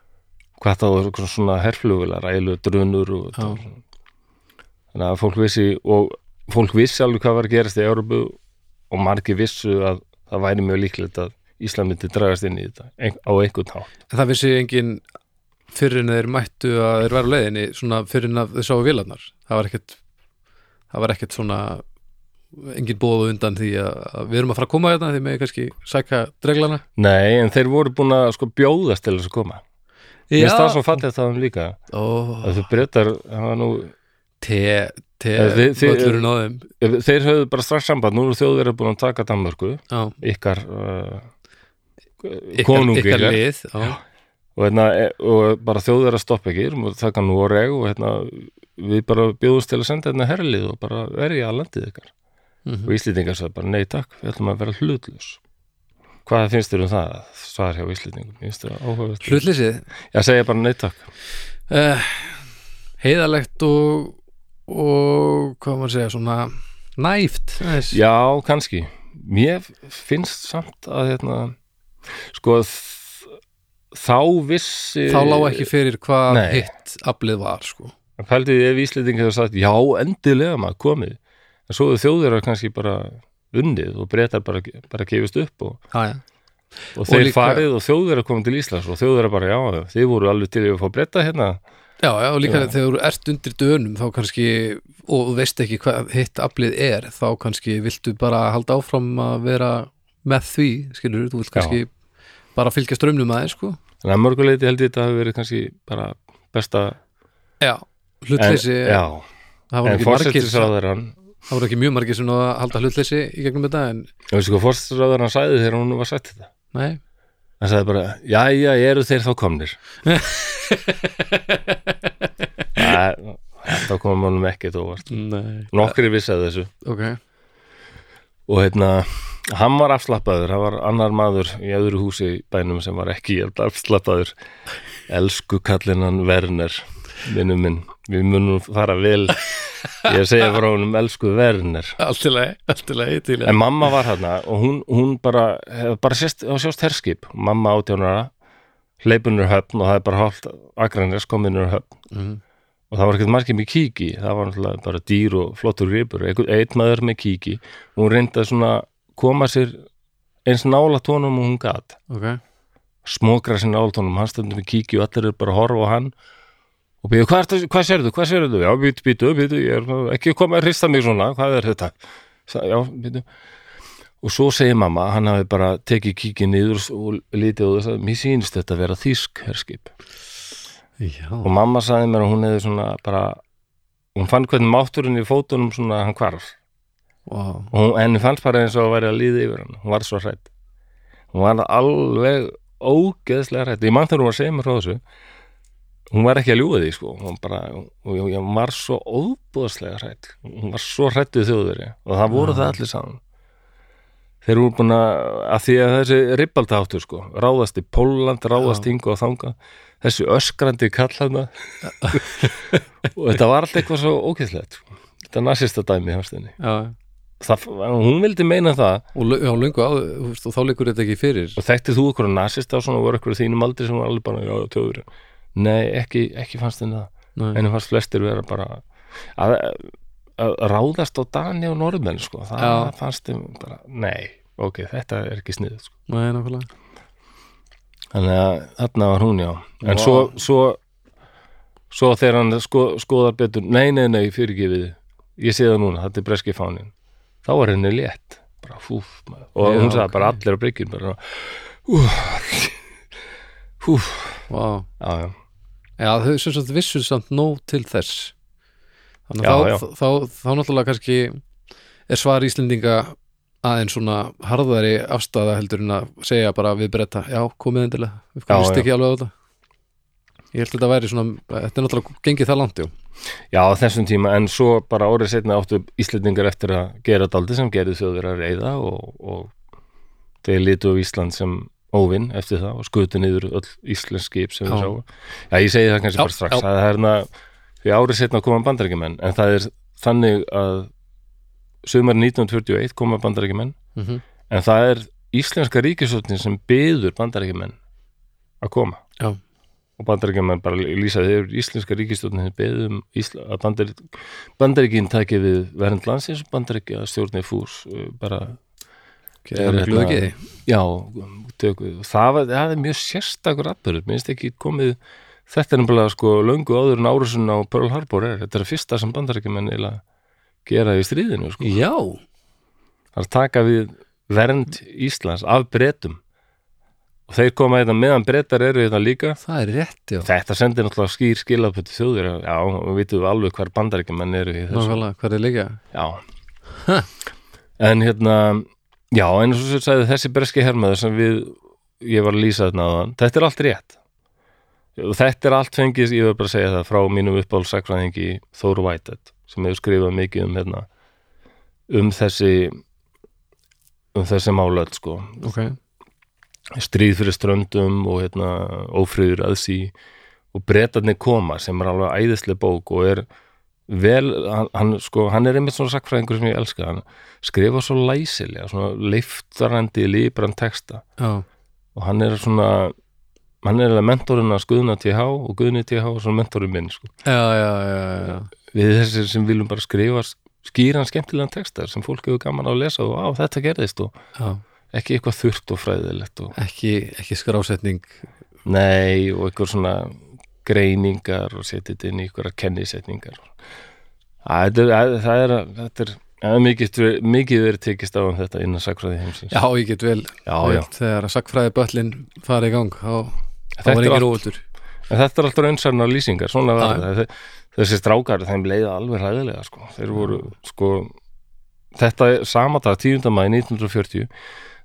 Hvað það var svona herflugvilar ælu drunur og Já. var svona- þannig að fólk vissi og fólk vissi alveg hvað var að gerast í Európu og margir vissu að það væri mjög líklegt að Ísland myndi dragast inn í þetta á einhvern hátt. Það vissi engin fyrir en þeir mættu að þeir væru á leiðinni svona fyrir en að þeir sáu vélarnar. Það var ekkert það var ekkert svona engin bóðu undan því að, við erum að fara að koma þetta því með kannski sækja dreglana Nei, en þeir voru búin að sko bjóðast til þess að koma. Mér finnst það svo fallið það um líka. Ó, að þau breytar, nú te, te á þeim. þeir höfðu bara strax samband, nú eru þjóðverið búin að taka Danmörku, Já, ykkar uh, ykkar, konungi ykkar lið já. og, hérna, e- og bara þjóðverið að stoppa ekki og taka Noreg og hérna, við bara bjóðumst til að senda hérna herlið og bara verja að landið ykkar Mhm. og Íslendingar sagði bara nei takk, við ætlum að vera hlutlus hvað finnst þér um það svar hjá Íslendingum, finnst þér áhugavert? Hlutleysið ég segja bara nei takk. Uh, heiðalegt og og hvað maður segja svona næft já, kannski. Mér finnst samt að hérna, sko þá vissi þá lá ekki fyrir hvað hitt aflið var sko. Pældi ef Íslendingar hefur sagt já, endilega maður komið en svo er þjóðir kannski bara unnið og breytar bara, bara gefist upp og, já, já. og þeir líka- farið og þjóðir að koma til Íslands og þjóðir að bara, já, þið voru alveg til að fá breyta hérna já, já, og líka Já. þegar þú ert undir dönum þá kannski, og veist ekki hvað hitt aflið er, þá kannski viltu bara halda áfram að vera með því, skilur þú vilt kannski bara fylgja strömmnum aðeins sko þannig að mörguleiti held ég þetta hafi verið kannski bara besta já, en, hlutleysi já, en fórsættisráðarann það voru ekki mjög margir sem náðu að halda hlutleysi í gegnum þetta en, og veistu hvað fórsættisráðarann sagði þegar hún var sagt þetta? Nei. Hann sagði bara, jæja, eru þeir þá komnir? (laughs) Það- þetta kom honum ekkert óvart. Nei. nokkri vissi að þessu. Ok, og hérna hann var afslappaður, hann var annar maður í öðru húsi bænum sem var ekki afslappaður. Elsku kallinan Werner vinnu minn, við munum fara vel. Ég segja frá honum elsku til en mamma var hérna og hún, hún bara, hef bara sést, á sjást herskip. Mamma átjánara hleypunur höfn og það er bara hálft agrænir kominur höfn. Mm. og það var ekkert margir með kíki það var náttúrulega bara dýr og flottur gripur. Einn maður með kíki og hún reyndi að svona koma sér eins nála tónum og hún gat. Ok, smokra sér nála tónum, hann stöndum með kíki og allir eru bara að horfa á hann og býðu, hvað, ertu- hvað sérðu? Já, býtu, býtu, býtu, ég er ekki komið að hrista mig svona, hvað er þetta? Já, býtu og svo segir mamma, hann hafi bara tekið kíki niður og lítið og þess að mér sýnist þetta að vera þýsk herskip. Já. Og mamma sagði mér að hún hefði svona bara hún fann hvernig mátturinn í fótunum svona hann hvarf. Wow. hún, henni fannst bara eins og að væri að líða yfir hann. Hún var svo hrætt hún var alveg ógeðslega hrætt ég mann þegar hún var að segja mér frá þessu hún var ekki að ljúga því sko. Hún, bara, og ég, var svo óbúðslega hrætt hún var svo hrættið þjóðveri og það voru það allir saman þeir eru búin að að því að þessi ribbaldáttur sko ráðast í Póland, ráðast Já. hingu og þanga þessi öskrandi kallana (laughs) og þetta var alltaf eitthvað svo ógeðslegt sko. þetta nasista dæmi já, það, hún vildi meina það. Og já, löngu á, og þá leikur þetta ekki fyrir. Og þekktið þú okkur nasista og svona voru okkur þínum aldrei sem var alveg bara tjóður nei, ekki, ekki fannst henni það Nei. henni fannst flestir vera bara að, að ráðast á Dani og Norðmenn sko, það Já. fannst þeim bara, nei, ok, þetta er ekki sniðið sko. Nei, nákvæmlega þannig að þarna var hún já en Vá. svo, svo svo þegar hann sko, skoðar betur nei, nei, nei, fyrirgefið ég sé það núna, þetta er breski fánin þá var henni létt bara fúf, maður. og Já, hún sagði ok. bara allir á bryggjum bara úf, úf, wow. já, já Já, þau sem sagt vissu samt nóg til þess Þannig Já, að já. þá, þá, þá, þá náttúrulega kannski er svar Íslendinga aðeins svona harðari afstæða heldur en að segja bara við breyta, já, komið endilega við Já, komist já. ekki alveg á þetta Ég held að þetta væri svona, þetta er náttúrulega gengið það langt, já Já, þessum tíma, en svo bara árið setna áttu Íslendingar eftir að gera daldi sem gerði þjóður að reyða og, og þeir litu á Ísland sem óvinn eftir það og skutu niður öll íslensk skip sem við Já. sáu. Já, ég segi það kannski Já, bara strax, það er hérna því árið setna koma bandarækjumenn, en það er þannig að sumar 1941 koma bandarækjumenn, mm -hmm. en það er íslenska ríkisvöldin sem byður bandarækjumenn að koma Já. og bandaríkjumenn bara lýsa þeir íslenska ríkistjórnin beðum Ísla, að bandaríkin taki við vernd landsins og bandaríkja stjórnir fús uh, bara Já, tökum, það, var, það er mjög sérstakur atbyrður, minnst ekki komið þetta er nefnilega sko löngu áður en árusun á Pearl Harbor er, þetta er að fyrsta sem bandarækjumenn eiginlega gera í stríðinu sko. Já, það er taka við vernd Íslands af bretum. Og þeir koma þetta meðan bretar eru þetta líka. Það er rétt, já. Þetta sendir náttúrulega skýr skilafötu þjóðir. Já, og við vitum alveg hver bandarækjumenn eru í þessu. Nákvæmlega, hvað er líka? Já. En hérna Já, en svo sem sagði þessi breski hermaður sem við, ég var að lýsa þarna á þetta er allt rétt. Og þetta er allt fengið, ég vil bara segja það frá mínum uppáhaldsakfræðingi Þóru Whitehead sem hefur skrifað mikið um hérna um þessi um þessi málöld sko. Ok, stríð fyrir ströndum og hérna ófriður að sí. Og bretarnir koma sem er alveg æðislega bók og er vel, hann, hann, sko, hann er einmitt svona sakfræðingur sem ég elska, hann skrifa svo læsilega, svona leiftarandi líbran texta. Já, og hann er svona hann er mentorinn að skuðna TH og guðni TH og svona mentorinn minn sko. já, við þessir sem viljum bara skrifa skýran skemmtilegan textar sem fólk hefur gaman á að lesa og á þetta gerðist og já. ekki eitthvað þurrt og fræðilegt og Ekki, ekki skrásetning. Nei, og einhver svona greiningar og setja þetta inn í einhverjar kennisetningar Æ, þetta er, það er, þetta er ja, mikið, mikið verið tekist á um þetta innan sakfræði heimsins Já, ég get vel, já, já. þegar að sakfræði böllin fari í gang þá, þá var ekki róuldur En þetta er alltaf raunsarnar lýsingar, Já. það þessi strákar, þeim leiða alveg hræðilega sko. þeir voru, sko þetta sama dag, 10. mæði 1940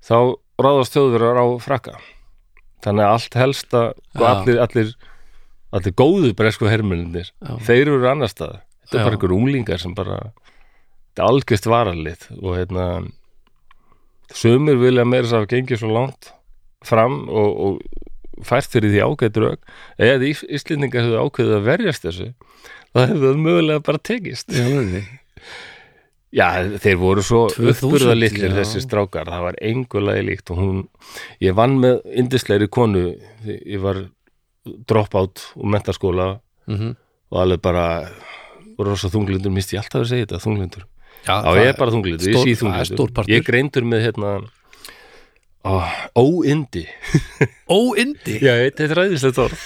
þá ráðast þjóðverjar á frakka þannig að allt helsta Já. allir, allir, allir góðu bresku Já. þeir eru annar stað þetta er Já. bara einhver unglingar sem bara þetta er algjörst varalið og hérna sumir vilja meira þess að gengið svo langt fram og, og fært fyrir því ágætt rauk eða Ís- Íslendingar hefðu ákveðið að verjast þessu það hefðu það mögulega bara tekist Já. (laughs) Já, þeir voru svo 2000, uppburða litlir já. þessi strákar, það var engulegi líkt og hún, ég vann með indislegri konu, ég var dropout úr mentaskóla Mhm. og alveg bara rosa þunglindur, misti ég alltaf að segja þetta þunglindur, Já, já ég er bara þunglindur ég stór- sé er stór þunglindur, ég greindur með hérna óindi Óindi já, þetta er ræðislegt orð.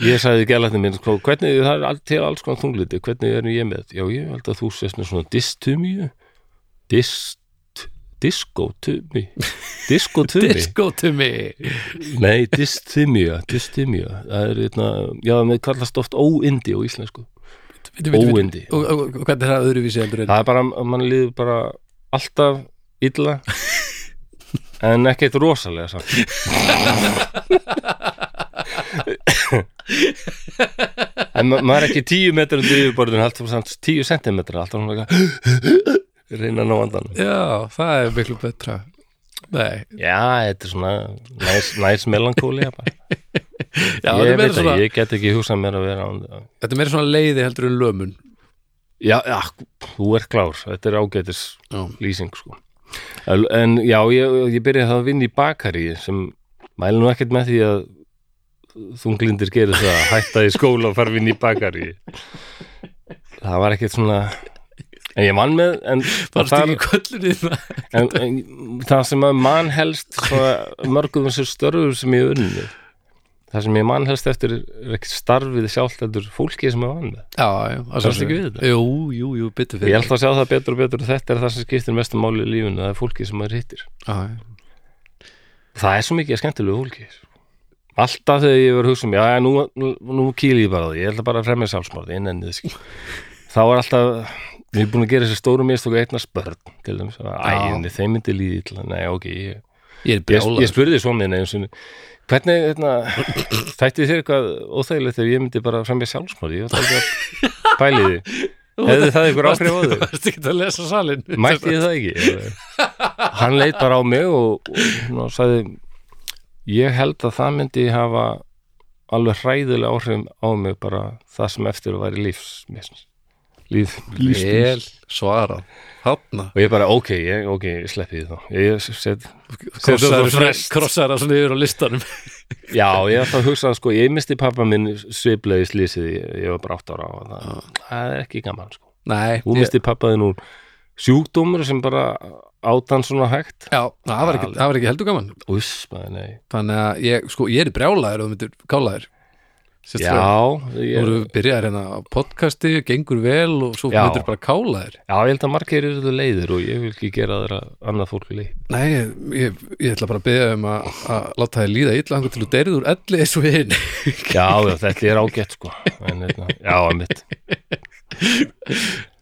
Ég sagði gælatni minn sko, hvernig, það er til alls konar þunglindi hvernig er ég með, já ég held að þú sést með svona distumíu dist diskotumi diskotumi (laughs) Diskotumi Nei, dysthymia, dysthymia. Það er hérna, já, með kallast oft óindi á íslensku, óindi Og, og, og hvernig er það öðruvísi heldur en það er bara, mann líður bara alltaf illa en ekkert rosalega samt. En ma maður er ekki tíu metrar undir yfirborðinu, alltaf samt tíu sentimetra alltaf svona reyna ná andan Já, það er miklu betra. Nei, já, þetta er svona næs, næs melankóli já, ég (laughs) þetta, er veit meira að svona, ég get ekki hugsað mér að vera án þetta er meira svona leiði heldur en lömun. Já, já, þú ert klár, þetta er ágætis Já, lýsing sko. En já, ég, ég byrjaði það að vinna í bakari sem mæli nú ekkert með því að þunglindir gerir það að hætta í skóla og fara að vinna í bakari Það var ekkert svona En ég mann með en, Varst þar, það? en, en það sem að mann helst mörgum þessir störfur sem ég unni það sem ég mann helst eftir er ekki starfið sjálft heldur fólki sem ég vann með Já, já, að Sástu sjálfsögðu. ekki við þetta? Jú, jú, jú, byttu fyrir Ég held að sjá það betur og betur og þetta er það sem skiptir mestu máli í lífinu, það er fólki sem maður hittir. Já, já. Það er svo mikið skemmtilegu fólki. Alltaf þegar ég að hugsa um, já, já, nú, nú, nú kýli ég bara því, ég bara að fremja sjálfsmárð, ég nenni þess. Þá er alltaf, ég er búin að gera þessi stóru mist og eignast börn, til dæmis, æginni, þeim myndi líði illa, nei, ok, ég, Ég ég, spurði svo eins og hvernig, hérna, þætti þér eitthvað óþægilegt þegar ég myndi bara fremja sjálfsmárð, ég var ekki að pæli því. (laughs) Hefði það einhver áhrif á þig? Varst ekki að lesa salin Mætti ég það ekki? Hann leit bara á mig og, og, og sagði ég held að það myndi hafa alveg hræðilega áhrifum á mig bara það sem eftir að væri lífs líf, lífs Vel svarað. Hanna og ég bara ok, ég, ok, ég sleppi því þá. Ég set, krossar það svona yfir á listanum. (laughs) Já, ég ætla að hugsa sko, ég misti pappa minn sviplega í slísið ég, var bara átt ára og það, það er ekki gaman sko. Nei, ég, misti pappa þinn úr sjúkdómur sem bara átan svona hægt. Já, það var ekki, það var ekki heldur gaman. Úss, maður, Þannig að ég, sko, ég er í brjálaðir og þú myndir kálaðir Já, ég, eru byrjaðir hérna á podcasti, gengur vel og svo Já. myndir bara kálaðir. Já, ég held að margir eru það leiðir og ég vil ekki gera þeirra annað fólk leið. Nei, ég, ég, ég ætla bara að byrja um að, að láta þið líða illa hangur til þú deyrið úr elli eins og hinn (laughs) Já, já, þetta er ágætt sko. En, hérna, Já, mitt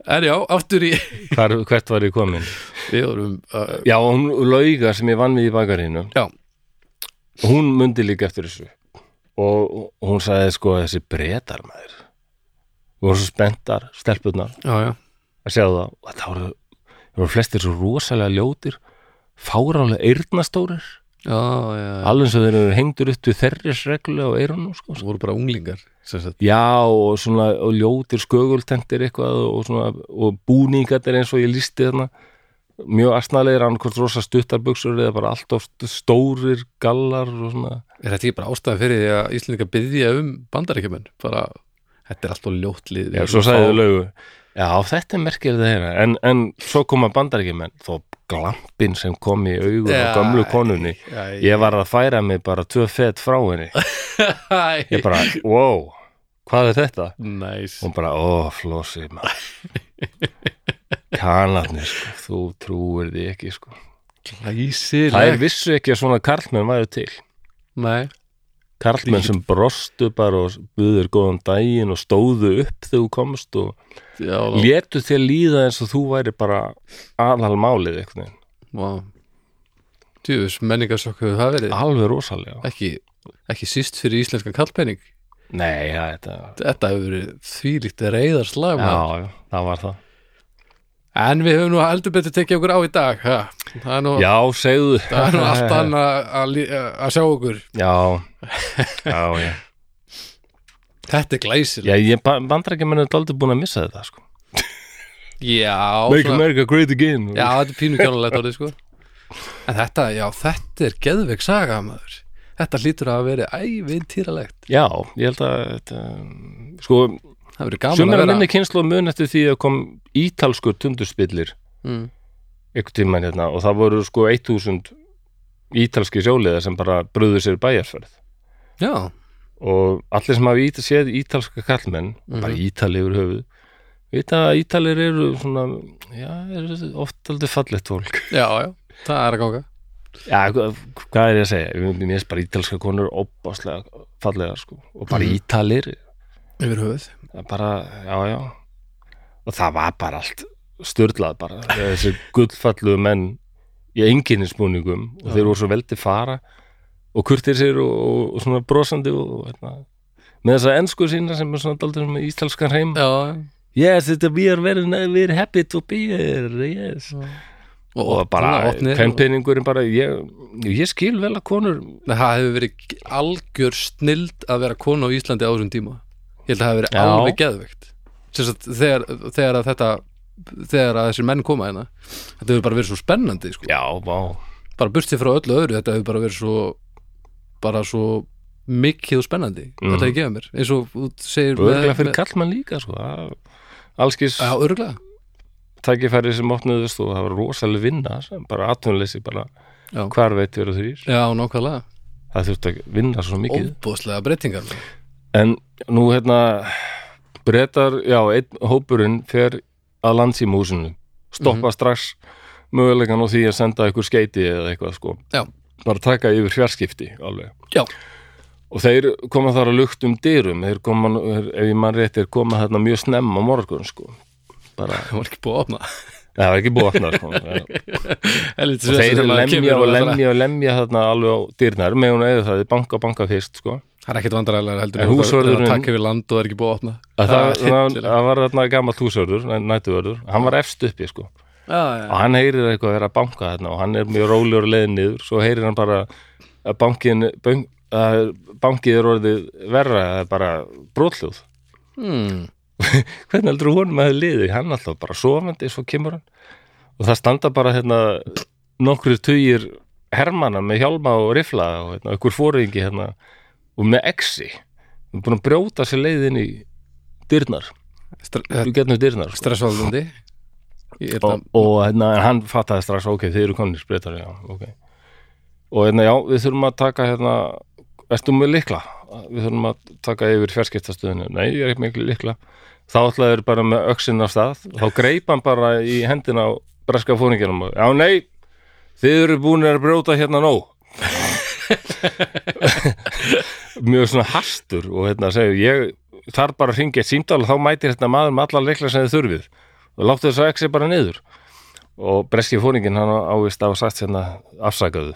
En já, aftur í Hvar, Hvert var ég komin? Við vorum uh, Já, hún lauga sem ég vann við í bakarinu Já, Hún mundi líka eftir þessu og, og hún sagði sko þessi bretar maður. Við vorum svo spenntar, stelpurnar. Já, já. Að sjá það. Og það voru, voru flestir svo rosalega ljótir já, já, alveg eins og þeir eru hengdur upp til þerrisreglu á eyrunum sko. það voru bara unglingar já og svona og ljótir skögultentir eitthvað og, svona, og búningatir eins og ég lísti þarna. Mjög astnalegir annarkvort rosa stuttarbuxur eða bara allt of stórir gallar og svona Er þetta ekki bara ástæðan fyrir því að Íslendinga byggja um bandaríkjumenn bara, þetta er alltaf ljótlið já, svo þau laugu já þetta er merkir það hérna en, en svo koma bandaríkjumenn þó glampin sem kom í augun á gömlu konunni. já, ég var að færa mig bara tvö fett frá henni. (laughs) Ég bara, wow hvað er þetta? Næs hún bara, ó, flósi kanarnir sko, þú trúir því ekki sko. Það er vissu ekki að svona karlmenn væru til Nei, karlmenn sem brostu bara og buður góðan daginn og stóðu upp þegar þú komst og já, létu þér líða eins og þú væri bara aðal málið eitthvað Vá. Tjúfus, menningarsokku það verið. Alveg rosalega. Ekki, ekki síst fyrir íslenskan kallpenning nei, ja, þetta, Þetta hefur verið þvílíkt reyðarslag já, já, það var það En við höfum nú heldur betur tekið okkur á í dag ha. Það er nú, já, segðu. það er nú (laughs) allt annað að, að sjá okkur. Já, já, já. Þetta er glæsileg Já, ég bandar ekki menn er aldrei búin að missa þetta sko. Já, Make svona- America great again. Já þetta er pínu kjánulegt orðið sko. En þetta, já, þetta er geðveik saga maður. Þetta hlýtur að vera ævintýralegt. Já, ég held að þetta, sko, Það verður gaman sumir að að vera minni kynslu mun eftir því að kom ítalskur tundurspillir mm. einhvern tímann hérna og það voru sko 1000 ítalski sjóliðar sem bara bröðu sér bæjarferð. Já, og allir sem hafa séð ítalska kallmenn bara ítali yfir höfuð vita að ítalir eru svona já, eru oft aldrei fallegt fólk. Já, já, það er að ganga. Já, hvað er ég að segja? Mér finnst bara ítalska konur óbáslega fallega sko. Og bara Mhm. ítalir Yfir höfuð bara, já, já. Og það var bara allt störlað bara, þessi gullfallu menn í enginninsbúningum og þeir voru svo veldi fara og kurtir sér og, og, og svona brosandi og hérna, með þessa ensku sína sem er svona daldur með ítalskan heim Já, já yes, þetta we are very, very happy to be here yes. og bara, opnir og- pennpenningurinn bara ég, ég skil vel að konur það hefur verið algjör snild að vera konu á Íslandi á þessum tíma ég held að það hefur verið Já. alveg geðveikt Sem sagt, þegar, þegar að þetta þegar að þessir menn koma hérna þetta hefur bara verið svo spennandi sko. já, vá bara burtið frá öllu öðru, þetta hefur bara verið svo bara svo mikið og spennandi, Mhm. þetta er gefa mér eins og þú segir örgulega fyrir kallmann líka sko. það- allskis Já, örgulega tækifæri sem opnuðust og það var rosalega vinna sem bara atvinnleysi bara Já. hvar veit verið þrýr Já, nákvæmlega, það þurfti að vinna svo mikið óbúðslega breytingar en nú hérna breytar, já, einn hópurinn fer að landsímúsinu stoppa Mhm. strax mögulegan á því að senda ykkur skeiti eða eitthvað sko. Já. bara taka yfir fjarskipti alveg. Já. og þeir koma þar að lukt um dyrum. Þeir koma, ef ég mann rétt, þeir koma þarna mjög snemma morgun sko. Bara, það var ekki búið að opna. Það var ekki búið að opna sko. (laughs) Og þeir lemja og lemja og lemja þarna alveg á dyrnar. Með hún eða það, banka banka fyrst sko Það er ekkert vandræðilega heldur En húsvörðurinn- takk yfir land og er ekki búið að opna. Að það, það, það var þarna gammal húsvörður, nætuvörður hann var efst uppi sko. Já, já, og hann heyrir eitthvað að vera að banka þarna og hann er mjög rólegur leiðin niður. Svo heyrir hann bara að bankin bank, að bankið er orðið verra er bara brotljóð hmm. (laughs) hvernig heldur að það liði hann alltaf bara sofandi svo kemur hann. Og það standa bara hérna nokkru tugir hermana með hjálma og rifla og hérna, ykkur fóringi hérna og með exi. Og búin að brjóta sér leiðin í dyrnar. Sko. Stressvaldandi. Er og, og hérna, hann fattaði strax ok, þið eru konir spritar, já, ok. Og hérna, já, við þurfum að taka hérna, ertu með likla við þurfum að taka yfir fjarskiptastöðinu nei, ég er ekki miklu likla þá ætlaði þeir bara með öxinn af stað. Þá greip hann bara í hendina á breska fóringinum já, nei þið eru búin að brjóta hérna nóg (laughs) mjög svona hastur og hérna segir ég þarf bara að ringja eitt símdal og þá mætir hérna maður með allar leikla sem þið þurfið. Og láttu þess að exi bara niður. Og breski fóringin hann ávist á sagt hérna afsakaðu.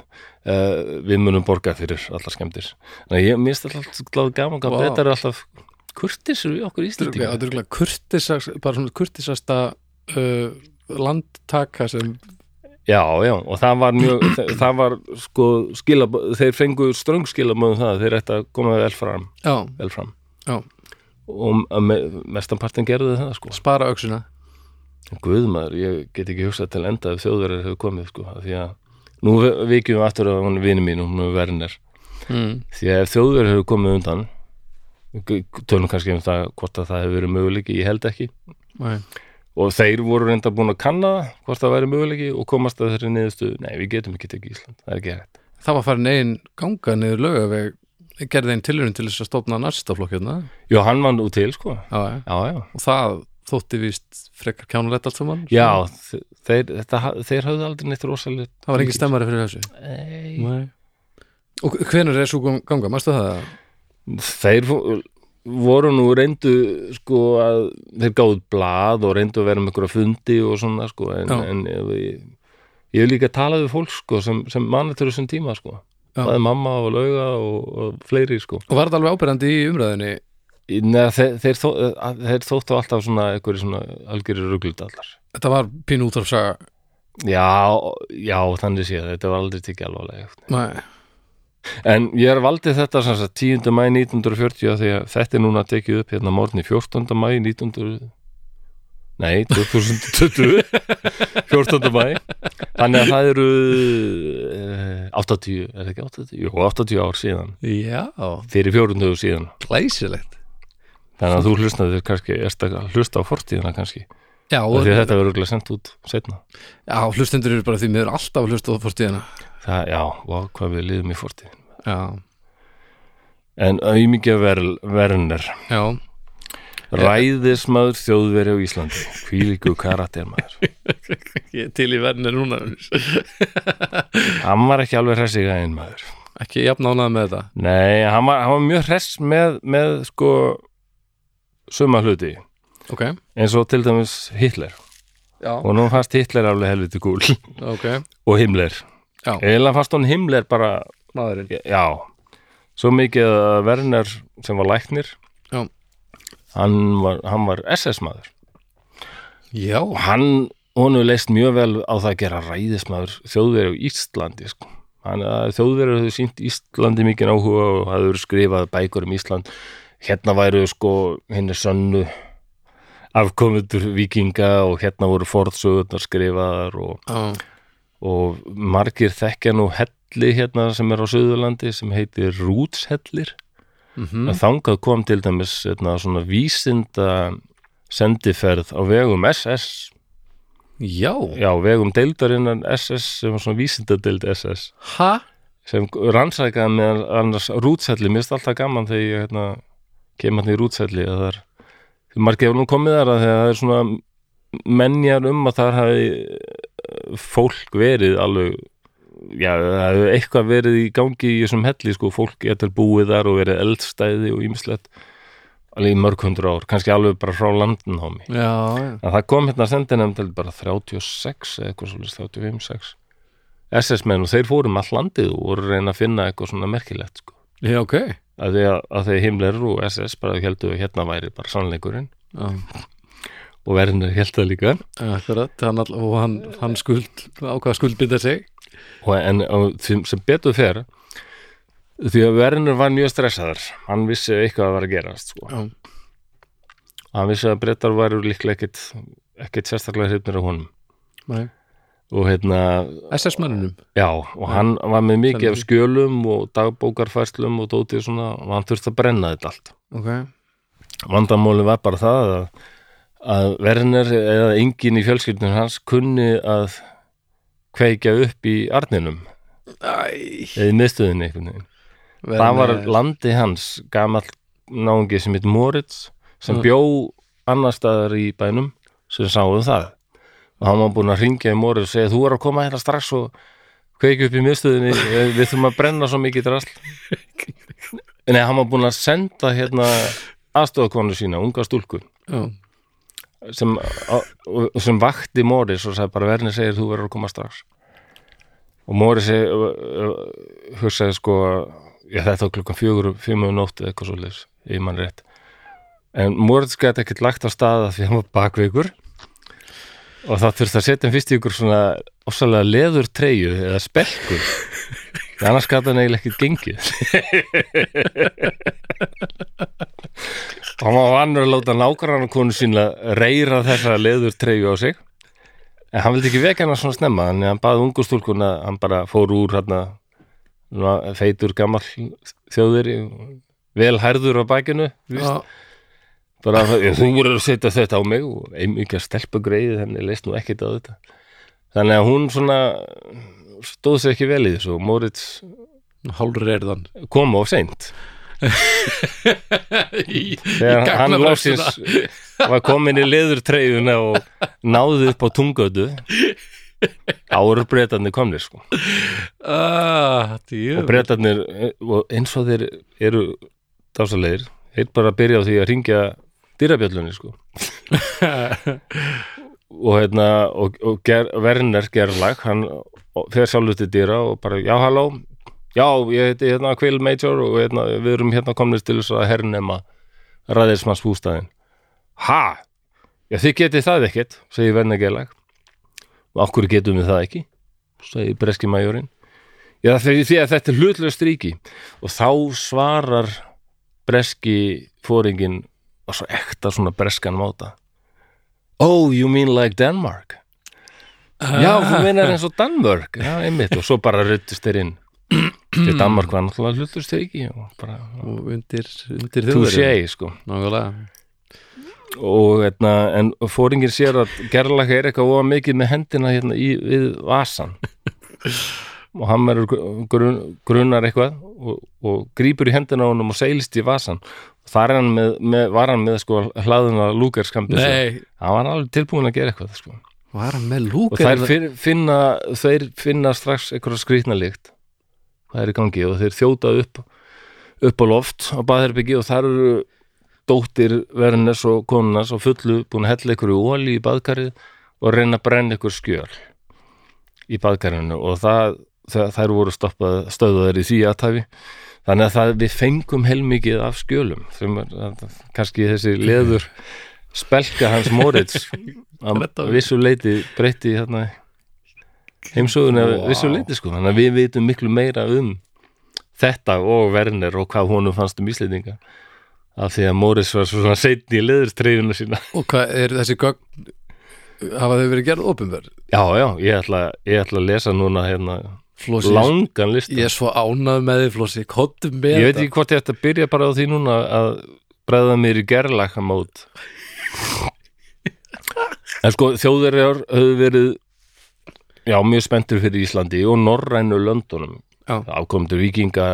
Uh, við munum borga fyrir allar skemmtir en ég minnst alltaf gláð gaman hvað wow. er alltaf kurtisur við okkur þetta er Íslandingar örugglega kurtisast, bara svona kurtisasta uh, landtaka sem já, já, og það var mjög það var sko skilab þeir fengu ströng skilabóðum það að þeir ætti að koma vel fram, já, vel fram. já, og me, mestanpartin gerðu það sko spara öxuna Guðmaður, ég get ekki hugsað til enda ef þjóðverðar hefur komið sko því að nú vi- vikjum við aftur er vini mín hún er Werner mm. því að ef þjóðverðar hefur komið undan tölum kannski um það hvort að það hefur verið möguleiki, ég held ekki Nei. Og þeir voru reynda búin að kanna hvort það væri möguleiki og komast að þeirri niðurstu, nei við getum ekki tekið Ísland, það er ekki hægt. Það var farin einn ganga niður lögaveg gerði einn tilurinn til þess að stofna næstaflokk hérna. Jú, hann var nú til sko. Já, já. Já, og það þótti víst frekar kjánulegt allt saman já þe- þeir, þetta, þeir hafðu aldrei neitt rosalit það var engin stemmari fyrir þessu? Nei, Nei. og hvenær er svo ganga, mástu það? Þeir voru nú reyndu sko að þeir gáðu blað og reyndu að vera með einhverja fundi og svona sko en, en ég, ég hef líka talað við fólk sko sem, sem manatur þessum tíma sko. Já. það er mamma og lauga og, og fleiri sko. Og var þetta alveg ábyrjandi í umræðinni Neða, þeir, þeir, þó, að- þeir þóttu alltaf svona einhverju svona algjörir rugludallar þetta var pínu út af saga já, já, þannig sé þetta var aldrei tekið alvarlega. Nei. En ég er valdið þetta sem sagt 10. mæ 1940 af því að þetta er núna tekið upp hérna morgunni 14. mæ 1900 Nei, 2020 14. mæ Þannig að það eru eh, 80, er það ekki 80? Jú, 80 ár síðan já, fyrir 400 síðan glæsilegt Þannig að þú hlustaði kannski erst að hlusta á fortíðina kannski já, því að þetta verður örugglega sendt út setna já, hlustendur eru bara því miður alltaf að hlusta á fórstíðina Það, já, vá, hvað við liðum í fortíðin já, En auðmikið ver, verner já, Ræðismadur þjóðveri á Íslandi. Hvílíku karaktermaður (laughs) er til í verðinni núna (laughs) Hann var ekki alveg hress í gæðin maður. Ekki jafnánað með þetta? Nei, hann var, hann var mjög hress með, með sko suma hluti. Ok, eins og til dæmis Hitler. Já, og nú fannst Hitler alveg helviti gúl ok. (laughs) Og Himmler já, eða fannst hún Himmler bara maðurinn. Já, svo mikið að Werner sem var læknir hann var, hann var SS maður já, og hann, hefur leist mjög vel á það að gera ræðismadur þjóðveri á Íslandi sko. hann, að þjóðveri hefur sínt Íslandi mikið áhuga og hafður skrifað bækur um Ísland. Hérna væru sko henni sönnu afkomendur vikinga og hérna voru forðsögurnar skrifaðar og, já, og margir þekkja nú helli hérna sem er á Suðurlandi sem heitir Rútshellir. Mhm, að þangað kom til dæmis hérna, svona vísinda sendiferð á vegum SS já. Já, vegum deildarinnan SS sem var svona vísindadeild SS ha, sem rannsækaði með annars rútselli, mér finnst alltaf gaman þegar ég hérna, kem hann í rútselli að það er, margir hefur nú komið þar að það er svona menjar um að þar hafi fólk verið alveg já, það hefur eitthvað verið í gangi í þessum helli, sko, fólk getur búið þar og verið eldstæði og ýmislegt alveg í mörg hundru ár, kannski alveg bara frá landinhámi já, já. Að það kom hérna sendinefndel bara 36 eða eitthvað svolítið 35, 6 SS-menn og þeir fórum all landið og voru að reyna að finna eitthvað svona merkilegt sko. já, ok. Að því að, að þeir himleir og SS bara heldur að hérna væri bara sannleikurinn. Já, og verðinir held það líka. Akkurat, hann all, og hann, hann skuld ákvað skuldbynda sig. Og en og, sem, betur fer því að verðinir var mjög stressaður. Hann vissi eitthvað að var að gerast sko. hann vissi að brettar væru líklega ekkit, ekkit sérstaklega hrifnir af honum. Nei. Og hérna SS-mannunum Já, og hann var með mikið af Sennilega. skjölum og dagbókarfærslum og dótið svona og hann þurfti að brenna þetta allt. ok, Vandamáli var bara það að, að Werner eða enginn í fjölskyldunum hans kunni að kveikja upp í arninum. Eða í miðstöðinni það var landi hans gamall náungi sem heit Moritz sem Mm. bjó annar staðar í bænum sem sáum það. Og hann var búinn að ringja í Moritz og segja þú er að koma hérna strax og kveikja upp í miðstöðinni við við þurfum að brenna svo mikið drasl. Nei, hann var búinn að senda hérna aðstofakonu sína, unga stúlku. Já, sem, sem vakti Morris og sagði bara verðin segir þú verður að koma strax. Og uh, hugsaði sko já þetta var klukkan fjögur, fimm og nótt eða eitthvað svo leis, ég mann rétt. En Morris gæti ekkert lagt á staða því hann var bakveikur. Og það þurfti að setja fyrst í ykkur svona ósalega leður treyju eða spelkur því (laughs) annars gæti hann eiginlega ekkert gengið. Hann var vannur að láta nágrannar konu sína reyra þessa leður treyju á sig. En hann vildi ekki vekja hann svona snemma þannig að hann baði ungu stúlkuna hann bara fór úr hérna feitur gamall þjóðir vel hærður á bakinu víst. bara þú voru að setja þetta á mig og einmikið stelpa greið henni leist nú ekkit á þetta. Þannig að hún svona stóð sér ekki vel í þessu og Moritz kom of seint þegar hann lóksins var komin í leðurtreyjuna og náði upp á tungötu ára breytarnir komnir sko. ah, og breytarnir eins og þeir eru dásalegir, þeir bara byrja á því að ringja dýrabjöllunni sko. (laughs) og hérna og, og ger, Werner gerlag hann fer sjálfur til dýra og bara já halló, já ég heiti hérna Quill Major og hérna, við erum hérna komnir til þess að hernema ræðismanns bústæðin ha, já þið getið það ekkert segir Werner gerlag og okkur getum við það ekki? segir breski majorinn já því að þetta er hlutlega stríki og þá svarar breski fóringin og svo ekta svona breskan máta. Oh you mean like Denmark já þú meinar eins og Danmörk. Já einmitt og svo bara ruttist þeir inn. Því Danmark var náttúrulega hlutlega stríki og bara og undir, undir þú sé sko. Nákvæmlega. Og hérna, en fóringin sér að gerlaka er eitthvað óa mikið með hendina hérna í, við vasan og hann verður grun, grunar eitthvað og, og grípur í hendina á honum og seilist í vasan þar er hann með, með, var hann með sko hlaðuna lúkerskambis Nei, hann var alveg tilbúin að gera eitthvað sko. Var hann með og lúkar þær fin- finna, þeir finna strax eitthvað skrýtna líkt hvað er í gangi og þeir þjóta upp upp á loft á baðherbyggi og þar eru dóttir Vernes og konunas og fullu búin að hella ykkur í óli í baðkarið og reyna að brenna ykkur skjöl í baðkarinu og það, það þær voru stoppað stöðuðar í því aðtæfi þannig að það, við fengum heilmikið af skjölum sem er kannski þessi leður spelka hans Moritz (laughs) að vissu leiti breytti hérna heimsögun að Vá. vissu leiti sko. Þannig að við vitum miklu meira um þetta og Werner og hvað honum fannst um Íslendinga af því að Moritz var svona seinni í leðurstreyfuna sína. Og hvað er þessi gögn hafa þau verið gerð opinver? já, já, ég ætla, ég ætla að lesa núna hérna Flósi, langan lista. ég er svo ánað með því Flósi, kottum með ég veit ekki hvort ég ætti að byrja bara á því núna að bregða mér í gerlaka mót en sko þjóðverjar höfðu verið já, mjög spenntur fyrir Íslandi og norrænu löndunum. Já. afkomendur vikinga,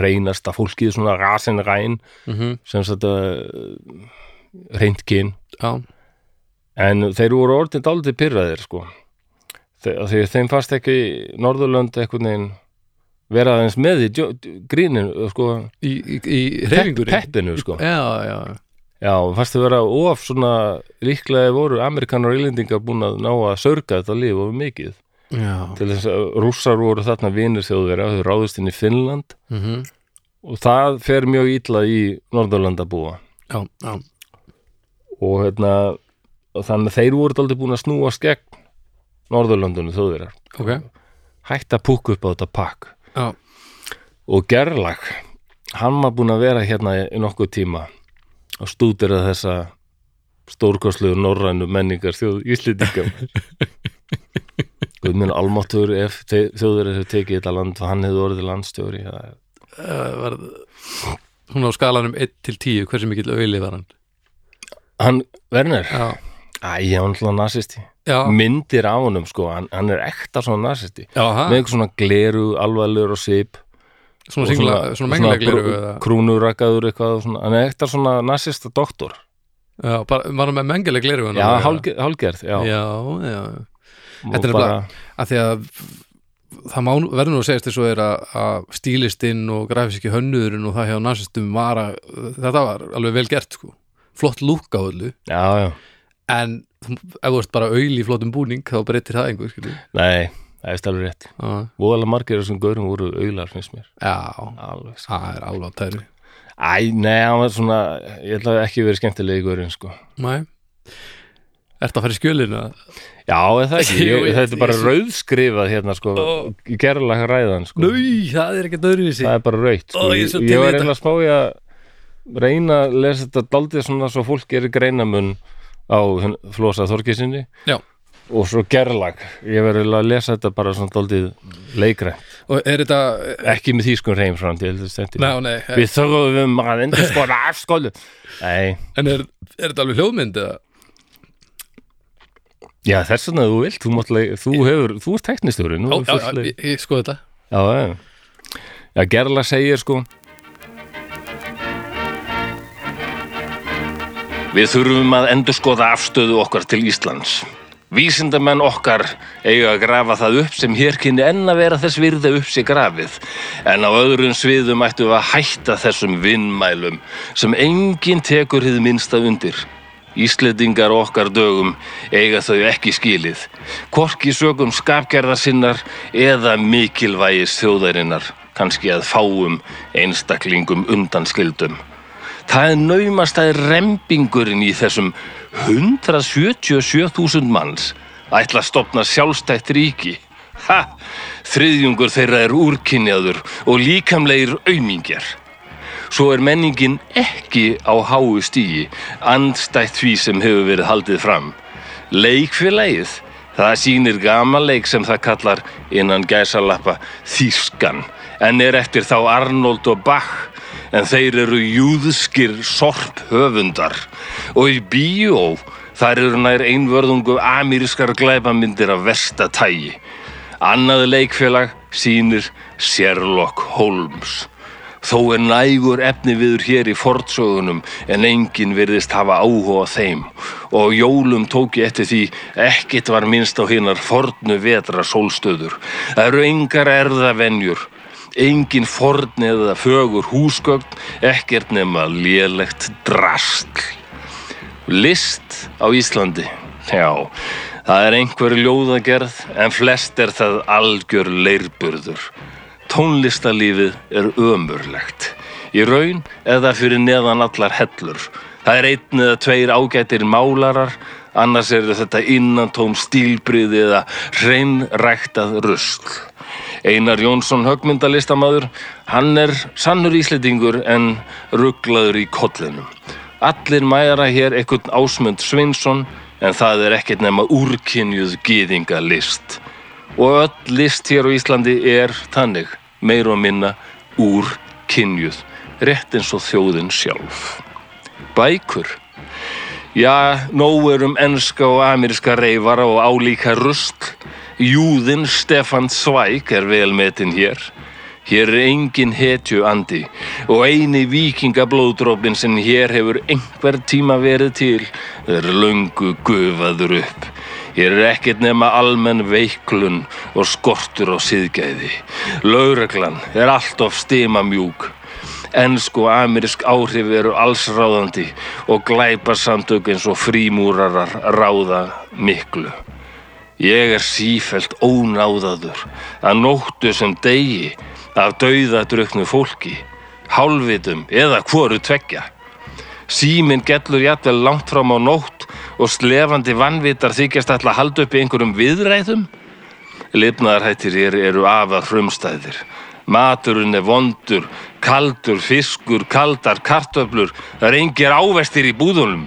reynasta fólkið svona rasin ræn mm sem sagt að reynt kyn. Já, en þeir voru orðin dálítið pyrraðir sko. Þe- af því að þeim fannst ekki Norðurlönd einhvern veginn vera aðeins með í gríninu sko, í, í, í peppinu sko. Já, já, já, fannst þau vera of svona líklega voru Amerikanar og Írlendingar búin að ná að sörga þetta líf of mikið. Já. Til þess að rússar voru þarna vinir þjóðverja þau ráðust inn í Finnland. Mm og það fer mjög illa í Norðurlandabúa. Já, já, og hérna þannig að þeir voru aldrei búin að snúast gegn Norðurlandunum þjóðverjar. Ok. Hægt að púka upp á þetta pakk. Já, og Gerlag hann var búin að vera hérna í nokkuð tíma og stúdira þessa stórkostlegu norrænu menningar þjóð Íslendinga. (laughs) Guð minn almáttur ef þjóður hefur tekið þetta land hann hefur orðið landstjóri það er- uh, var, hún á skalanum 1 til 10 hversu mikill auðli var hann? Hann, Werner, Já, Æ, ég var náttúrulega nasisti. Já, Myndir af honum, sko, hann, hann er ekta svona ha, Með eitthvað svona gleru, alvarlegur og svip svona singla, svona mengleglir brú- krúnurakaður eitthvað og svona, hann er svona nasista doktor. Já, bara, var hann með mengileglir Já, hálge- hálgerð, já, Já, já, Þetta er bara, að því að það má, verður nú að segja þess að að, að stílistinn og grafíski hönnuðurinn og það hjá nasistum var að þetta var alveg vel gert sko. Flott lúk á öllu. Já, já. En ef þú ert bara auðl í flottum búning þá breytir það einhver skilju Nei, það er stælur rétt. Voðalega margir af þessum gaurum voru auðlar, finnst mér. Já, Alveg, sko. það er alveg á tæri. Æ, nei, hann var svona Ég ætla ekki verið skemmtilegi gaurinn, sko. Nei. Ertu að fara í skjölinu? Já, er það ekki, (laughs) þetta er bara rauðskrifað hérna, sko. Gerlega ræðan, sko. Núi, það er ekkert öðruvísi. Það er bara rautt, sko. Ó, ég er Ég, var þetta. eiginlega að spá ég að reyna að lesa þetta daldið svona svo fólk gerir greinamun á Flosa Þorgisinni Já. Og svo gerlag. Ég verður að lesa þetta bara svona Og er þetta Ekki með þýskum reym að þetta Nei, nei, Við þurfum að endur skoða afskólu en er, er þetta alveg hljóðmynd eða? já þess vegna þú vilt. Þú, mátt, leik- þú hefur, þú ert teknistjóri Já, já, já, ég, ég sko þetta. Já, já. Já, Gerla segir sko. Við þurfum að endurskoða afstöðu okkar til Íslands. Vísindamenn okkar eiga að grafa það upp sem hér kynni enn að vera þess virða upp sér grafið. En á öðrum sviðum ættum við að hætta þessum vinnmælum sem enginn tekur hið minnsta undir. Íslendingar okkar dögum eiga þau ekki skilið. Hvorki sögum skapgerðar sinnar eða mikilvægis þjóðarinnar, kannski að fáum einstaklingum undanskildum. Það er naumast að rembingurinn í þessum 177.000 manns ætla að stopna sjálfstætt ríki. Ha! Þriðjungur þeirra er úrkynjaður og líkamlegir aumingjar. Svo er menningin ekki á háu stígi, andstætt því sem hefur verið haldið fram. Leikfélagið, það sýnir gamanleik sem það kallar innan gæsalappa Þýskan, en er eftir þá Arnold og Bach, en þeir eru júðskir sorp höfundar. Og í bíó, þar eru nær einvörðungu amerískar glæpamyndir af versta tægi. Annað leikfélag sýnir Sherlock Holmes. Þó er nægur efni viður hér í fortsögunum en enginn virðist hafa áhuga þeim og jólum tók ég eftir því ekkit var minnst á hinnar fornu vetra sólstöður. Það eru engar erðavenjur, engin forn eða fögur húsgögn, ekkert nema lélegt drastl. List á Íslandi, já, það er einhver ljóðagerð en flest er það algjör leirburður. Tónlistalífið er ömurlegt. Í raun eða fyrir neðan allar hellur. Það er einn eða tveir ágætir málarar, annars eru þetta innantóm stílbriði eða hreinræktað rusl. Einar Jónsson högmyndalistamaður, hann er sannur íslendingur en rugglaður í kollinum. Allir mæra hér einhvern ásmund Svinsson en það er ekkert nema úrkynjuð gýðingalist. Og öll list hér á Íslandi er þannig, meir og minna, úrkynjuð, rétt eins og þjóðin sjálf. Bækur. Já, nóg er um enska og ameríska reyfara og álíka rusl. Júðin Stefan Zweig er velmetinn hér. Hér er engin hetju andi og eini vikingablóðdrópin sem hér hefur einhver tíma verið til er löngu gufaður upp. Hér er ekkert nema almenn veiklun og skortur á siðgæði. Lögreglan er allt of stimamjúk. Ensk og amerísk áhrif eru allsráðandi og glæpasamtök eins og frímúrarar ráða miklu. Ég er sífelt ónáðaður að nóttu sem degi af dauðadruknu fólki, hálfitum eða hvoru tveggja. Síminn gellur jafnvel langt fram á nótt og slefandi vannvitar þykjast ætla að halda upp í einhverjum viðræðum. Lifnaðarhættir hér eru afar frumstæðir. Maturinn er vondur, kaldur, fiskur, kaldar, kartöflur. Það er engir ávestir í búðunum.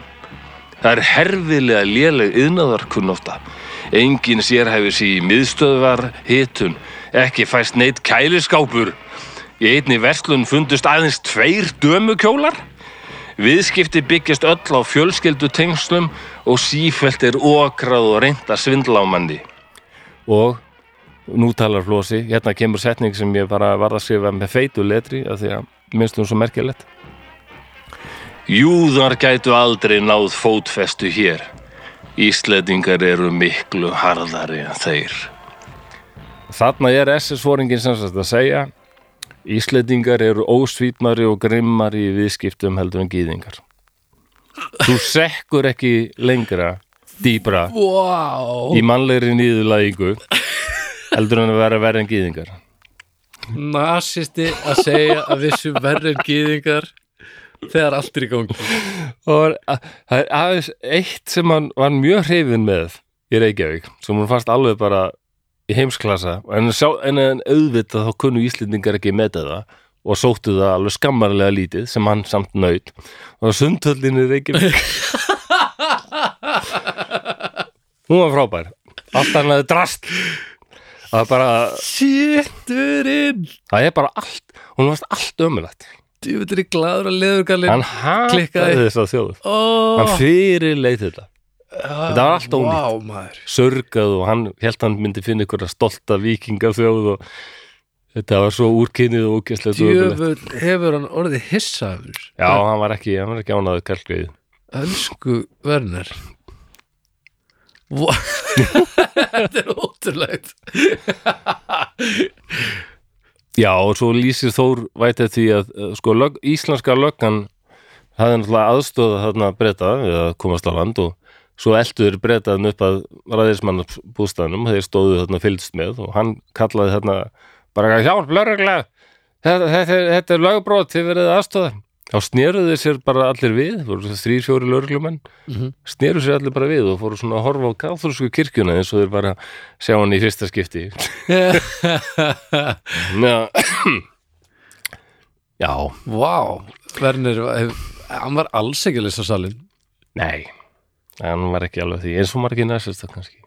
Það er herfilega léleg yðnaðarkunnóta. Engin sérhæfir sér í miðstöðvar hitun. Ekki fæst neitt kæliskápur. Í einni verslun fundust aðeins tveir dömukjólar. Viðskipti byggjast öll á fjölskyldu tengslum og sífelt er okrað og að á manni. Og nú talar Flósi, hérna kemur setning sem ég bara varð að skrifa með feitu letri af því að minnst hún svo merkilegt. Júðar gætu aldrei náð fótfestu hér. Íslendingar eru miklu harðari en þeir. Þarna er SS-fóringin sem sagt að segja Íslendingar eru ósvítmari og grimmari í viðskiptum heldur en gýðingar. Þú sekkur ekki lengra, dýbra, Wow í mannlegri nýðulægingu heldur en að vera verið en gýðingar. Nasisti að segja að sem verður en gýðingar þegar allt er í gangi Og það er aðeins eitt sem hann var mjög hrifin með í Reykjavík, sem hún fannst alveg bara í heimsklassa, en, sjá, en, en auðvitað þá kunnu Íslendingar ekki með það og sóttu það alveg skammarlega lítið sem hann samt naut. Og sundhöllin í Reykjavík (laughs) hún var frábær. Allt hann aðeins drast. Það er bara, Sýtturinn það er bara allt hún varst allt ömulegt Djúvitur í gladur að leðurgalinn hann hataði þess að þjóð. Oh, hann fyrir leit þetta þetta var allt. Vá maður. Sörgað og hann held hann myndi finna að stolta vikingafjóð og þetta var svo úrkynnið og úkjæslegt Djöfull hefur hann orðið hissaður Já, hann var ekki, hann var ekki ánaður kalkveið Elsku Werner. Vá (laughs) Þetta er ótrúlegt. Já, og svo lýsir Þór vætið því að sko, lög, íslenska löggan hafði náttúrulega aðstóða þarna breyta við að komast á land og svo eldur breytaðin upp að ræðismannabústæðnum þeir stóðu þarna fylgst með og hann kallaði þarna bara hjálp, lögreglega þetta, þetta, þetta er lögbrot, þið verið aðstóða þá sneruðu þeir sér bara allir við voru þrýr, fjóri lögreglumenn Mhm. sneru sér allir bara við og fóru svona að horfa á katholsku kirkjuna eins og þeir bara sjá hann í fyrsta skipti. (laughs) Já, Já. Vá Werner, hef, hann var alls ekki að lesa salin nei hann var ekki alveg því, eins og margir næsist kannski.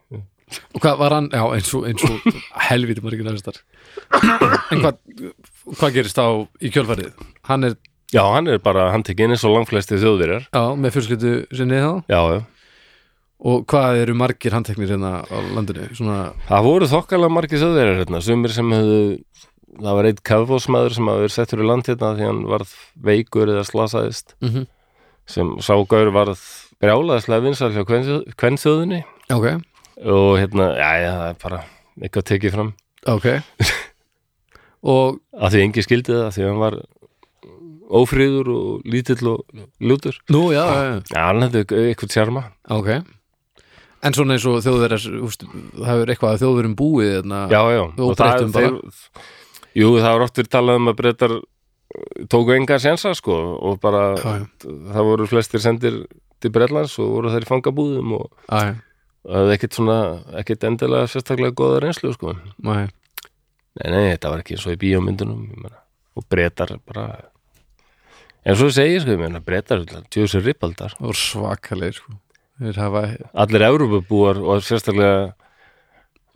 Og hvað var hann, já eins og, eins og helviti margir næstar En hvað hvað gerist á í kjölfarið? Hann er, Já, hann er bara handtekinn eins og langflesti þjóðverjar. Já, með fjölskyldu sinni þá? Já, já. Og hvað eru margir handteknir hérna á landinu? Svona, Það voru þokkalega margir þjóðverjar hérna, sumir sem hefðu það var eitt kafbósmaður sem hafði verið settur í land hérna því hann varð veikur eða slasaðist. Mm sem ságaur varð brjálaðislega vinsal hjá kvennþjóðinni ok, og hérna, já, já, það er bara eitthvað tekið fram. Ok. (laughs) Og, að því engi skildi það því hann var ófríður og lítill og lútur. Nú, já, já, já. Hann hefði eitthvað sjarma Ok. En svona eins og þjóðverðar það hefur eitthvað að þjóðverðum búið þarna, Já, já, Og breyttum bara. Jú, það var oft verið talað um að breytar tóku enga sjensa sko og bara, já, já, það voru flestir sendir til Breitlands og voru þeir í fangabúðum og já, það hefði ekkit svona, ekkit endilega sérstaklega góða reynslu sko. Já, Nei, nei, þetta var ekki og í bíómyndunum ég meina, og breytar bara en svo segi ég sko, ég meina breytar tjóðsir rippaldar. Það voru svakalegir sko. Hafa, allir Evrópubúar og sérstaklega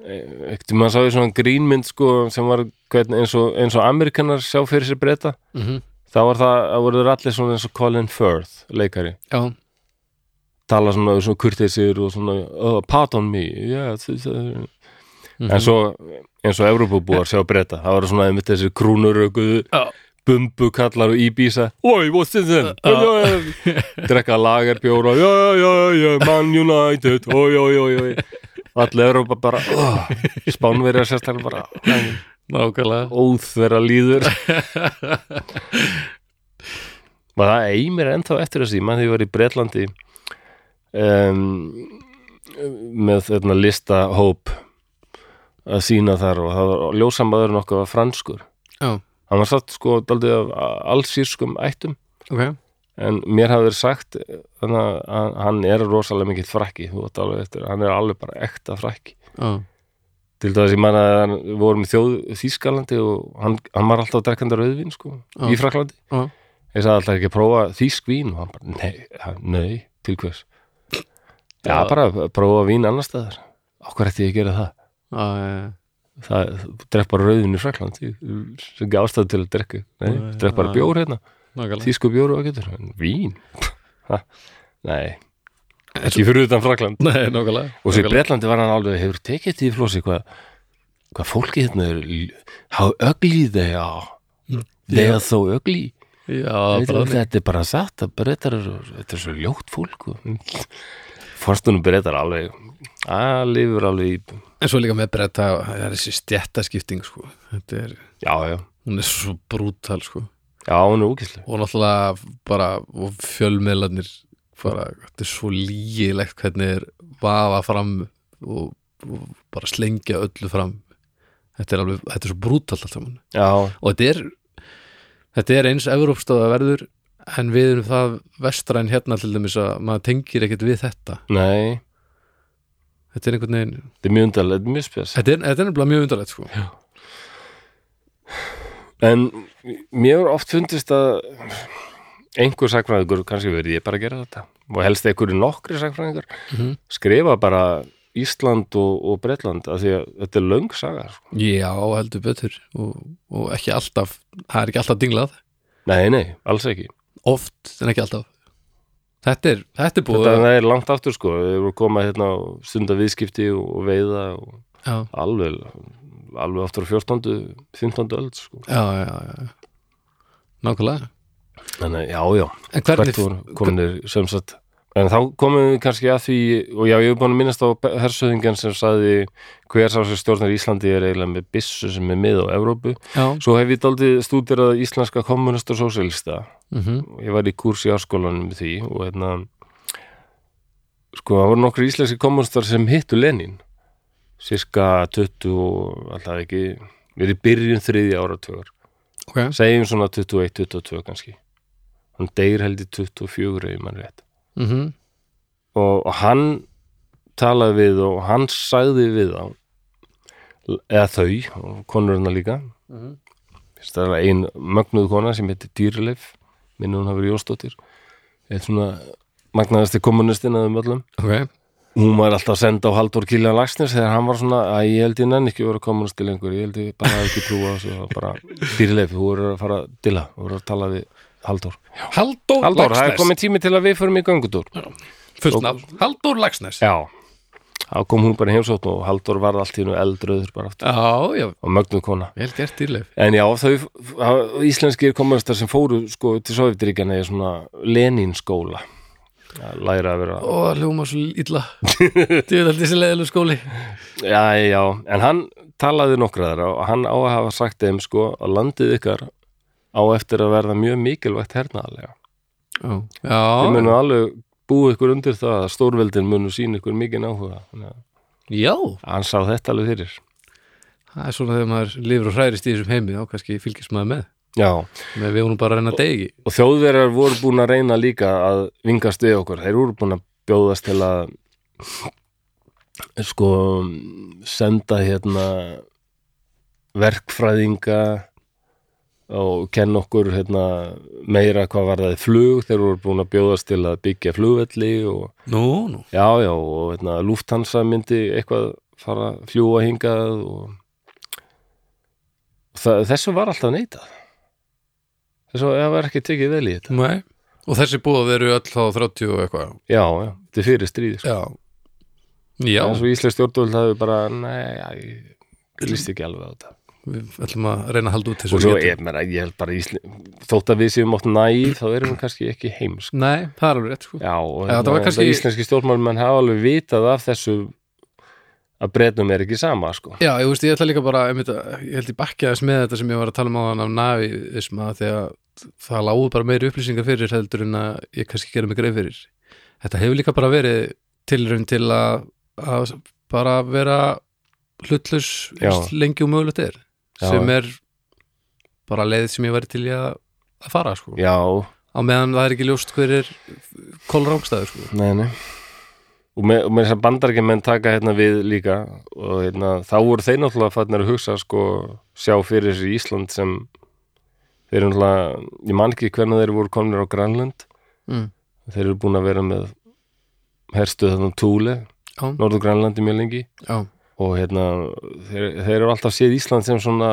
ekkert maður sá í svona grínmynd sko sem var hvern, eins, og, eins og Amerikanar sjá fyrir sér breyta mm þá var það, það voru allir svona eins og Colin Firth, leikari. Já, tala svona, svona kurteisir og svona oh, pat on me yeah, þ- Mhm. en svo eins og Evrópubúar sjá breyta það var svona einmitt þessi krúnurökuðu Já. bumbukallar og íbísa oi, what's in them (laughs) drekka lagerbjóra já, já, já, Man United oi, oi, oi, oi allir Evrópa bara oh, spánverjar sérstaklega bara nákvæmlega. Óþverra líður. (laughs) Maður það eimir ennþá eftir þessi mann því ég var í Bretlandi um, með þarna listahóp að sína þar og það var ljósamaður nokkuð var franskur. Já, hann var satt sko daldið af allsýrskum ættum. Ok, en mér hafði verið sagt að hann- er rosalega átt alveg eftir, hann er alveg bara ekta frakki. Já, til þess að ég man að við vorum í þjóð Þýskalandi og hann, hann var alltaf drekkandi rauðvín sko, Já. í Fraklandi já, ég sagði alltaf ekki að prófa þýsk vín? Og hann bara, nei, nei, til hvers? Já, bara að prófa vín annar staðar. Okkur ætti ég að gera það. Það, drekk bara rauðvín í Fraklandi sem ekki ástæð til að drekka. Nei, drekk bara bjór hérna Þýsku bjóru og getur Vín? (laughs) Ha, Nei, ekki fyrir utan Frakland Nei, nákvæmlega Og svo í. Bretlandi var hann alveg Hefur tekið því flósi hvað Hvað fólki hérna er How ugly they are. They are so ugly. Já, Veit, bara og þetta er bara satt að breytar þetta er svo ljótt fólk Forstunum breytar alveg að lifur alveg í En svo líka með breyta Það er þessi stjættaskipting sko. Þetta er, Já, já, hún er svo brútal sko. Já, hún er úkislega Og náttúrulega bara Og fjölmiðlarnir bara, Þetta er svo lígilegt hvernig er Vafa fram og, og bara slengja öllu fram. Þetta er alveg, þetta er svo brútal allt saman. Já, og þetta er þetta er eins Evrópstöða verður en við erum það vestræn hérna til dæmis að maður tengir ekkert við þetta. Nei. Þetta er einhvern veginn Þetta er mjög er mjög spes. Þetta er, þetta er mjög undarlegt sko. En mér oft fundist að einhver sakfræðingur, kannski verið ég bara að gera þetta og helst einhverju nokkri sakfræðingar Mhm. skrifa bara Ísland og, og Bretland af því að þetta er löng saga sko. já, heldur betur og, og ekki alltaf það er ekki alltaf dinglað Nei, nei, alls ekki oft en ekki alltaf þetta er, þetta er búið Þetta er langt aftur sko, við erum komað hérna á stunda viðskipti og, og veiða og já, alveg alveg aftur á 14. 15. öld sko. já, já, já nákvæmlega Þannig, já, já, en hvernig, kominir sem sagt En þá komum við kannski að því og já, ég hef búin að minnast á hersöðingjan sem saði hver sá sem stjórnar Íslandi er eiginlega með byssu sem er mið á Evrópu. já, Svo hef ég daldið stúdirað íslenska kommunist og sósíalista mhm, ég var í kurs í áskólanum með því og hérna sko, það voru nokkur íslenski kommunistar sem hittu Lenin cirka 20 og alltaf ekki við erum byrjun þriðja áratögar ok. Segjum svona 21-22 kannski. Hann deyr held í 24 ef mann rétt. Mhm, og, og hann talaði við og hann sagði við á eða þau og konurina líka. Mhm. það er ein mögnuð kona sem heitir Dýrleif minnum hún hafi verið Jósdóttir eitt svona magnaðasti kommunistin að um öllum. Ok, hún var alltaf að senda á Halldór Kiljan Lagsnes þegar hann var svona að ég held ég nenni ekki að vera kommunisti lengur ég held ég bara ekki trúa þessu. Og bara Dýrleif, þú voru að fara að dilla þú voru að tala við Halldór. Halldór, Halldór, það er komið tími til að við förum í nafn, Halldór Lagsnes já, þá kom hún bara heimsótt og Halldór varð allt í hennu eldröður bara aftur. Já, já, og mögnuð kona. Vel gert dýrleif En já, þau, það- íslenskir kommunistar sem fóru sko til Sovjetríkjana í svona Lenin skóla að læra að vera það hljóma svo illa. (laughs) Er þessi leiðileg skóli. Já, já, en hann talaði nokkra þeirra og hann á að hafa sagt þeim sko að landið ykkar á eftir að verða mjög mikilvægt hernaðarlega. Já, Þið já, munu alveg búið ykkur undir það að stórveldin munu sína ykkur mikið áhuga. Þannig að já. hann sá þetta alveg fyrir. Það er svona þegar maður lifur og hræðist í þessum heimi þá kannski fylgist maður með Já, með við vorum bara að reyna degi og þjóðverjar voru búin að reyna líka að vingast við okkur, þeir voru búin að bjóðast til að sko senda hérna verkfræðinga og kenna okkur hérna, meira hvað var það flug, þeir voru búin að bjóðast til að byggja flugvelli og Nú, nú. Já, já, og hérna, Lufthansa myndi eitthvað fara að fljúa hingað og það, þessu var alltaf neitað þessu það var ekki tekið vel í þetta. Nei. Og þessi búið veru öll þá 30 og eitthvað. Já, já, þetta er fyrir stríði sko. Já. Já, En svo Íslands stjórnvöld hafi bara Nei, ég líst ekki alveg á þetta. Við ætlum að reyna að halda út þessu Og svo ég, meina, ég held bara Ísland Þótt að við séum átt næð Þá erum við kannski ekki heimsk Nei, það er alveg rétt sko. Já, og það var hérna, kannski- íslenski stjórnmálmenn hafa alveg vitað af þessu að breytum er ekki sama sko. Já, ég veist, ég ætla líka bara ég held ég bakki aðeins með þetta sem ég var að tala um á hann af nafiðisma þegar það lágu bara meiri upplýsingar fyrir heldur en að ég kannski gera mig greið fyrir Þetta hefur líka bara verið tilraun til að, að bara vera eins lengi og mögulegt er Já. sem er bara leið sem ég væri til í að, að fara sko. Já, á meðan það er ekki ljóst hver er kólrángstæður sko. nei, nei Og með, með þess að bandarækjumenn taka hérna við líka. Og hérna, þá voru þeir náttúrulega fannir að hugsa sko, sjá fyrir sér Ísland sem þeir eru náttúrulega, ég man ekki hvernig þeir voru komnir á Grænland. Mm. þeir eru búin að vera með herstuð þarna Túle, Já, Norður Grænlandi mjög lengi. Já, og hérna þeir, þeir eru alltaf séð Ísland sem svona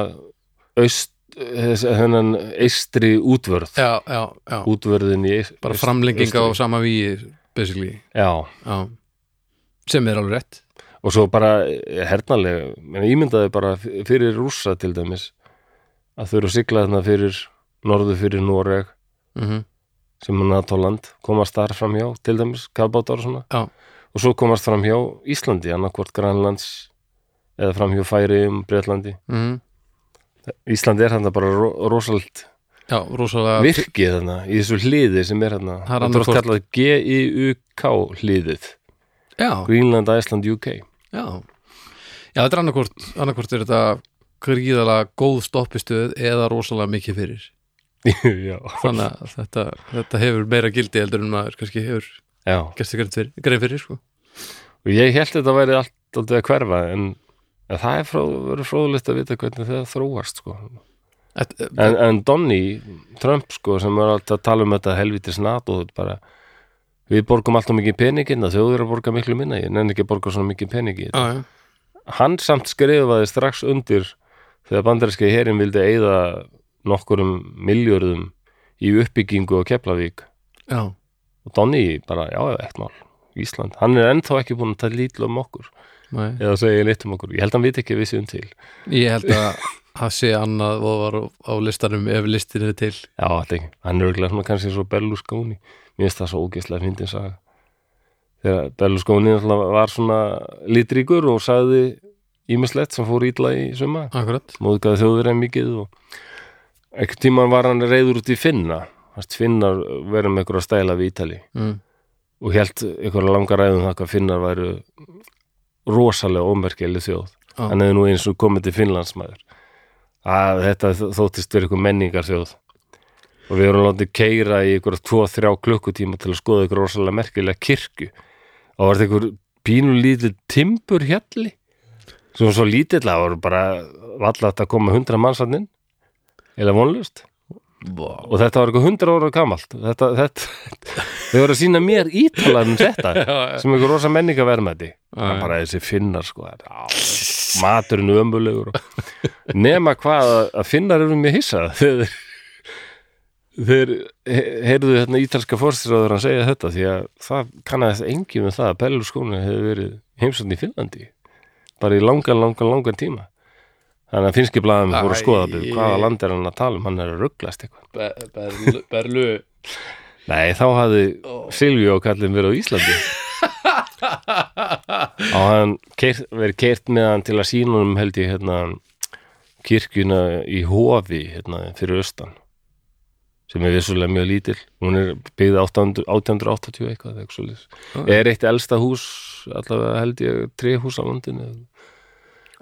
aust, þennan eistri útvörð. Já, já, já. Útvörðin í eist- bara framlenging á sama víi basically, Já, já sem er alveg rétt. Og svo bara hernalega, menn ímyndaði bara fyrir rússa til dæmis að þau eru að sigla þarna fyrir norðu fyrir Noreg mm sem er NATO-land, komast þar fram hjá til dæmis, kafbátar og svona. Já. og svo komast fram hjá Íslandi annarkvort Grænlands eða fram hjá Færiðum, Breitlandi mm Íslandi er þarna bara ro rosalt já, rosalega virkið þarna í þessu hliði sem er þarna. Það er kallað G-I-U-K hliðið já, Greenland, Iceland, UK já. Já, þetta er annarkvort, annarkvort er þetta gríðalega góð stoppistöð eða rosalega mikið fyrir. (laughs) Þannig að þetta, þetta hefur meira gildi heldur en maður kannski hefur já. gert sig grein fyrir, sko. og ég held þetta væri allt aldrei að hverfa en, en það er frá, fróðlegt að vita hvernig það þróast sko. Et, en, en Donny Trump sko, sem er alltaf að tala um þetta helvitis NATO bara, við borgum alltaf mikið peningin að þjóður að borga miklu minna. Ég nenni ekki að borga svona mikið peningi. Á, já, hann samt skrifaði strax undir þegar bandaríski herin vildi eyða nokkurum miljörðum í uppbyggingu á Keflavík. Já, og Donny bara, já, eitt mál. Ísland, hann er ennþá ekki búin að tala lítið um okkur. Nei. eða segja litt um okkur, ég held að hann viti ekki að við séum til. Ég held að það sé annað og var á listanum ef listin er til. Já, þetta ekki, hann er örgulega svona kannski svo Berlusconi, mér finnst það svo ógeðslega fyndin saga. Þegar Berlusconi var svona litríkur og sagði ímislegt sem fór ítla í suma móðgæði þjóður en mikið og einhvern tímann var hann reyður út í Finna. Fast finnar verið með einhverja stæla við Ítali mm. og held einhverja langa ræðum það hvað finnar væru rosalega ómerkeli þjóð. Já. hann hefði nú eins og komið til Finnlandsmaður að þetta þóttist verið einhver menningar þjóð og við erum látið keira í einhverja 2-3 klukkutíma til að skoða einhverja rosalega merkilega kirkju. Og var þetta einhver pínu lítið timbur hjalli? Sem var svo lítill að það voru bara vallat að koma 100 mannsanninn eða vonlust wow. og þetta var eitthvað 100 ára gamalt. Þetta, þetta, þau voru að sína mér ítalan þetta (laughs) sem einhver rosa menningaverðmæti það Já, er bara þessi finnar sko það á, maturinn ömbulegur og... (laughs) nema hvað að- finnar eru mér hissa. (laughs) Þeir, þeir he- heyrðu hérna ítalska fórstisráður að segja þetta því að það kannaðist engin með það að Berlusconi hefur verið heimsókn í Finnlandi bara í langan, langan, langan tíma. Þannig að finnski blaðum fóru að skoða Æ. hvaða land er hann að tala um? Hann er að rugglast eitthvað. Be berlu, Nei, þá hafði Silvíu og kallinn verið á Íslandi (laughs) og hann verið keirt með hann til að sína honum held ég hérna kirkjuna í Hofi hérna fyrir austan sem er vissulega mjög lítil hún er byggð 800 1880 eitthvað, eitthvað. Já. er eitt elsta hús allavega held ég trehús á landinu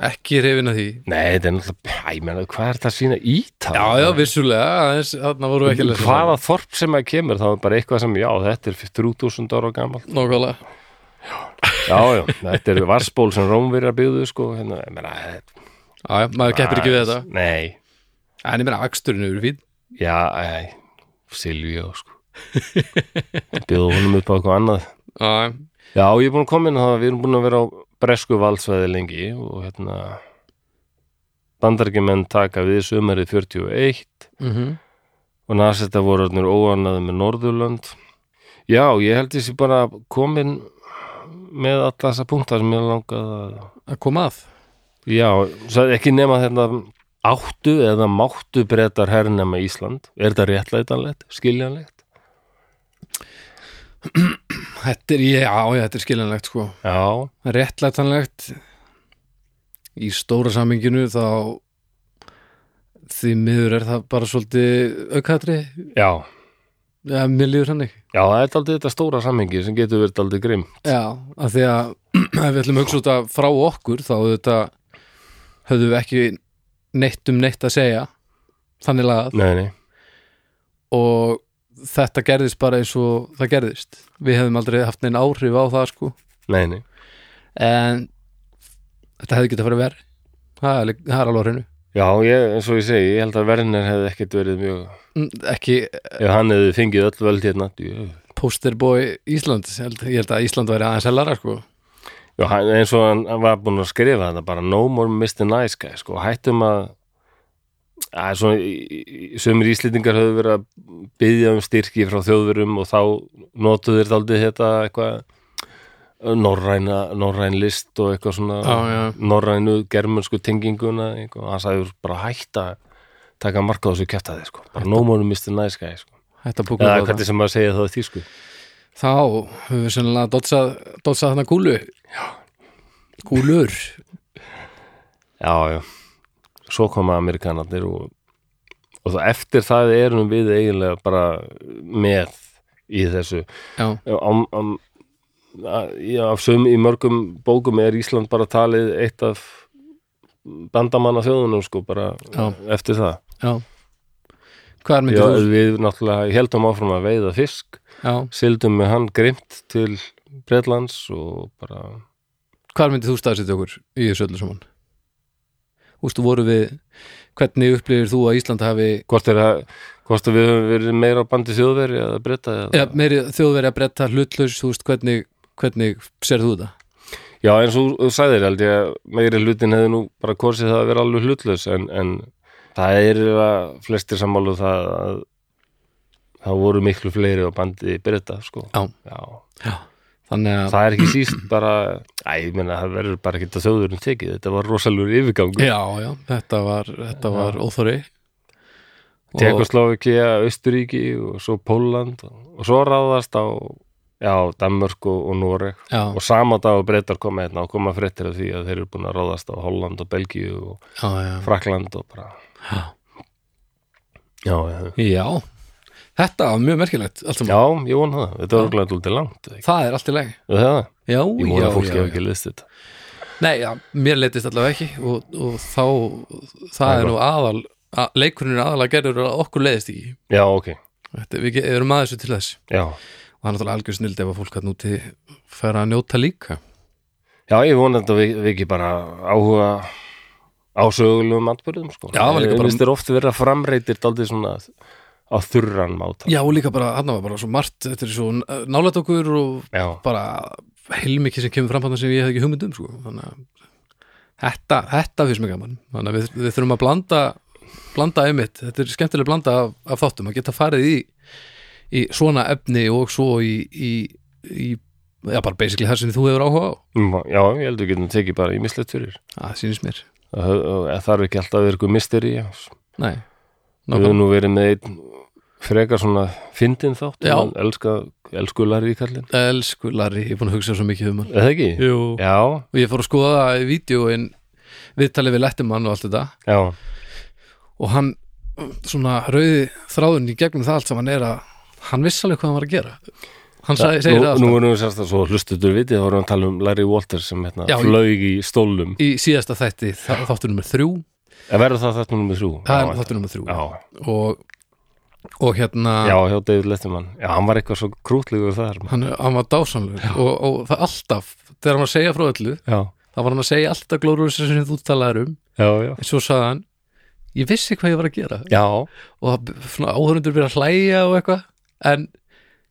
ekki reyfin að því Nei, þetta er náttúrulega, hvað er þetta að sína ítal? já, já, vissulega, Hvaða þorp sem að kemur, þá er bara eitthvað sem, já, þetta er 3000 ára gamalt Nákvæmlega Já, já, þetta er varsból sem Rómverjar byggðu sko, hérna, þetta- Já, já, maður keppir ekki við þetta. Nei, En ég meina, aksturinn eru fín já, ei, Silvíó sko. Bjóðu honum upp á eitthvað annað. Já, Já, ég er búin að koma inn við erum búin að vera á bresku valdsvæði lengi og hérna bandargemenn taka við sumarið 41 mhm. og nasetta voru orðnir óanaði með Norðurlönd. Já, ég held þessi bara komin með alla þessa punktar sem ég langaði að Að koma að? Já, ekki nema þetta áttu eða máttu breytar hernema Ísland. Er þetta réttlætanlegt, skiljanlegt? Þetta er, já, já, þetta er skiljanlegt sko. Já, Réttlætanlegt Í stóra saminginu þá Því miður er það bara svolítið aukatri já, Já, mér líður hann ekki já, það er aldrei þetta stóra samhengi sem getur verið aldrei grimm. Já, af því að (clears throat) ef við ætlum að hugsa út að frá okkur þá þetta höfðum við ekki neitt um neitt að segja þannig lagað. Nei, nei, og þetta gerðist bara eins og það gerðist. Við hefðum aldrei haft neinn áhrif á það sko. Nei, nei. en þetta hefði verð það er, alveg- það er alveg hreinu Já, ég, eins og ég segi, ég held að Werner hefði ekkert verið mjög, Mm, ekki ef hann hefði fengið öll völd hérna. jú. posterboy Ísland ég held, ég held að Ísland væri aðeins hellara sko Já, hann, eins og hann hann var búin að skrifa þetta bara no more Mr. Nice Guy, sko, hættum að er svona, sumir íslendingar höfðu verið að byggja um styrki frá þjóðverum og þá notuðu þeir daldið þetta eitthvað norræna, norræn list og eitthvað svona já. norrænu germansku tenginguna og hann sagði bara hætta taka marka á þessu kjæftaði sko. bara no more Mr. Nice Guy sko. Eða hvernig sem maður segja það í þýsku Þá höfum við sennilega dotsað þarna kúlu Já Kúlur já, já svo koma amerikanarnir og, og það, eftir það erum við eiginlega bara með í þessu Já, að- já, af sum í mörgum bókum er Ísland bara talið eitt af bandamanna þjóðunum sko bara Já. eftir það já Hvað er já, myndir þú? við náttúrulega heldum áfram að veiða fisk Já, sildum með hann grimt til Bretlands og bara hvað myndir þú staðsetja okkur í þessu öllu saman? Ústu voru við hvernig upplifir þú að Ísland hafi hvort er að hvort að við höfum verið meira á bandi þjóðveri eða breyta eða meiri þjóðveri að bretta hlutlaus þú veist hvernig, hvernig ser þú þetta? Já, eins og þú sagðir held ég að meiri hlutin hefði nú bara korsið það að vera alveg hlutlaus en, en það er að flestir sammálu það að það voru miklu fleiri á bandi breyta sko. Já. Já. Já Þannig að Það er ekki síst bara Æ, ég meina, það verður bara ekki að þjóðurinn tekið þetta var rosalur yfirgangur Já, já, þetta var, þetta var óþóri og, Tekoslovakia, Austuríki og svo Póland og svo ráðast á já, Danmörk og, og Noreg. Já, og sama dag og breytar koma hérna og koma fréttir af því að þeir eru búin að ráðast á Holland og Belgíu og já, já, Frakland og bara já. Þetta var mjög merkilegt já, ég vona það. Þetta var glæðið lútið langt ekki? Það er allt í lagi. Ég vona já, að ekki liðst þetta. Nei, mér leitist allavega ekki og, og þá, það er nú aðal að, leikurinn er aðalega gerður að okkur leiðist ekki. Já, ok, Þetta, við erum að þessu til þess. Já og það er náttúrulega algjör snild ef að fólk að núti færa að njóta líka já, ég vona þetta við, við ekki bara áhuga á sögulegum atbyrðum sko. Já, það líka bara- Mér finnst þér oft vera framreitir daldið svona á þurran máta Já, og líka bara, hann var bara svo margt þetta er svo nálætt okkur og já, bara heilmikið sem kemur fram hann sem ég hef ekki hugmynd um sko. þannig að þetta, þetta finnst mér gaman þannig að við, við þurfum að blanda blanda einmitt, þetta er skemmtileg blanda af, af þáttum, að geta farið í í svona efni og svo í, í, í já, bara basically það sem þú hefur áhuga á. Mm, já, ég held að við getum tekið bara ímislegt fyrir. Það sýnist mér, það það þarf ekki alltaf að vera ykkur misteri nei við höfum nú verið með einn frekar svona fyndin þátt elska, elskulari í kallin elsku Larry, ég er búin að hugsa svo mikið um hann. Eða ekki? Jú. Já, og ég fór að skoða það í vídeo en viðtalið við lettumann og allt þetta. Já, og hann svona rauði þráðun í gegnum það allt sem hann er að hann vissi alveg hvað hann var að gera. Hann sagði, segir nú, það nú erum við sérst að svo hlustutur vitið þá vorum við að tala um Larry Walters sem hérna, flög í stólnum. Í síðasta þætti þa- þáttur nummer þrjú. En verður það þetta nummer þrjú? það er þáttur nummer þrjú. Og, og hérna já, hjá David Letterman. Já, hann var eitthvað svo krútlegur þar hann, hann var dásanlegur og, og það alltaf, þegar hann var að segja frá öllu já, þá var hann að segja alltaf glóruður sem þú talaðir um. Já, já, en svo sagði hann, ég vissi hvað ég var að gera. Já, og það- áhörundur byrja að hlæja og eitthvað en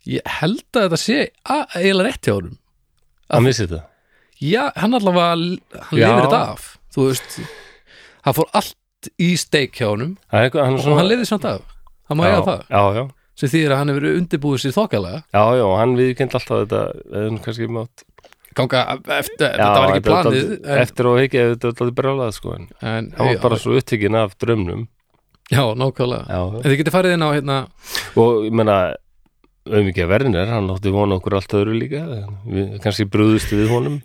ég held að þetta sé eiginlega rétt hjá honum. Hann vissi þetta? Já, hann allavega hann Já. lifir þetta af þú veist, hann fór allt í steik hjá honum. Hann og svona hann lifir samt af. Hann má já, eiga það, já, já, sem þýðir að hann hefur undirbúið sér þokkalega. Já, já, hann viðkend alltaf þetta nú kannski mátt ganga eftir, þetta var ekki planið en, eftir og ekki, þetta var alltaf brjálað sko, en en hann var já, bara svo upptekinn af drömnum já, nákvæmlega. Já, en þið getið farið inn á hérna og ég meina auðvitað Werner, hann átti vona okkur allt öðru líka við kannski brúðust við honum.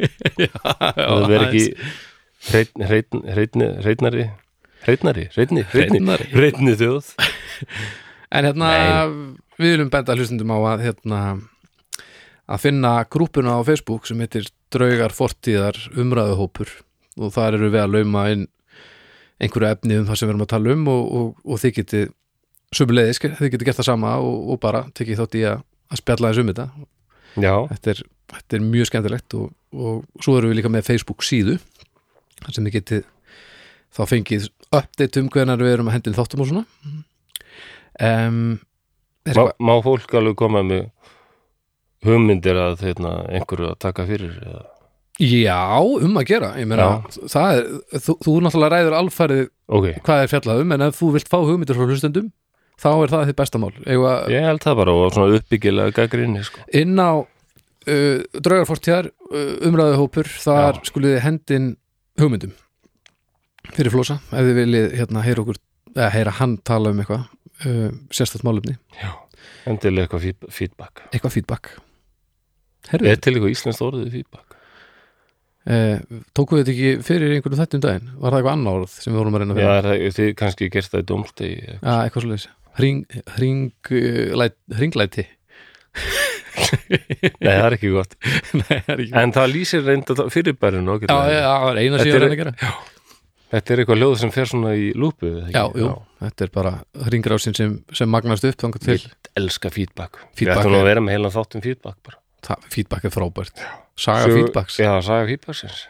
(laughs) Það verður ekki hreitn- hreitn- hreitni- hreitnari hreitnari, hreitni, Hreinari. hreitni þjóð. (laughs) En hérna, við viljum benda hlustundum á að hérna að finna grúpuna á Facebook sem heitir Draugar fortíðar umræðuhópur. Og þar eru við að lauma inn einhverju efni um það sem við erum að tala um og, og, og þið getið sömuleiðis, þið getið gert það sama og, og bara tekið þátt í að, að spjalla þess um þetta. Já, þetta er, þetta er mjög skemmtilegt og, og svo erum við líka með Facebook síðu þar sem þið getið þá fengið update um hvernig við erum að hendin þáttum og svona. Um, má, má fólk alveg koma með hugmyndir að hérna, einhverju að taka fyrir eða Já, um að gera, ég meina það er, þú, þú náttúrulega ræður alfarið ok, hvað er fjallað um, en ef þú vilt fá hugmyndir frá hlustendum, þá er það þitt bestamál Eða ég held það bara og svona uppbyggilega gaggrinni sko. inn á uh, draugarfortjar uh, umræðuhópur, þar Já. skuliði hendin hugmyndum fyrir flosa, ef þið viljið hérna heyra okkur, eða heyra hann tala um eitthvað uh, sérstætt málumni, já, endilega eitthvað feed- feedback. Eitthvað feedback. Herðu, er til eitthvað íslenskt orðið feedback eh, tókuð þetta ekki fyrir einhvern þættum daginn, var það eitthvað annar orð sem við vorum að reyna að já, finna, er það, þið kannski gerst það í dómstegi já, eitthvað uh, læt, hringlæti. Nei, það er ekki gott. (laughs) Nei, það er ekki en það lýsir reynda fyrirbærinu Já, já, já, það er eina síðan að gera. Þetta er eitthvað ljóð sem fer svona í lúpu? Já, jú, þetta er bara hringrásin sem, sem magnast upp Ég elska feedback, Við ætlum að vera með heilan þáttum feedback bara. Feedback er frábært Saga feedbacks. Já, saga feedbacksins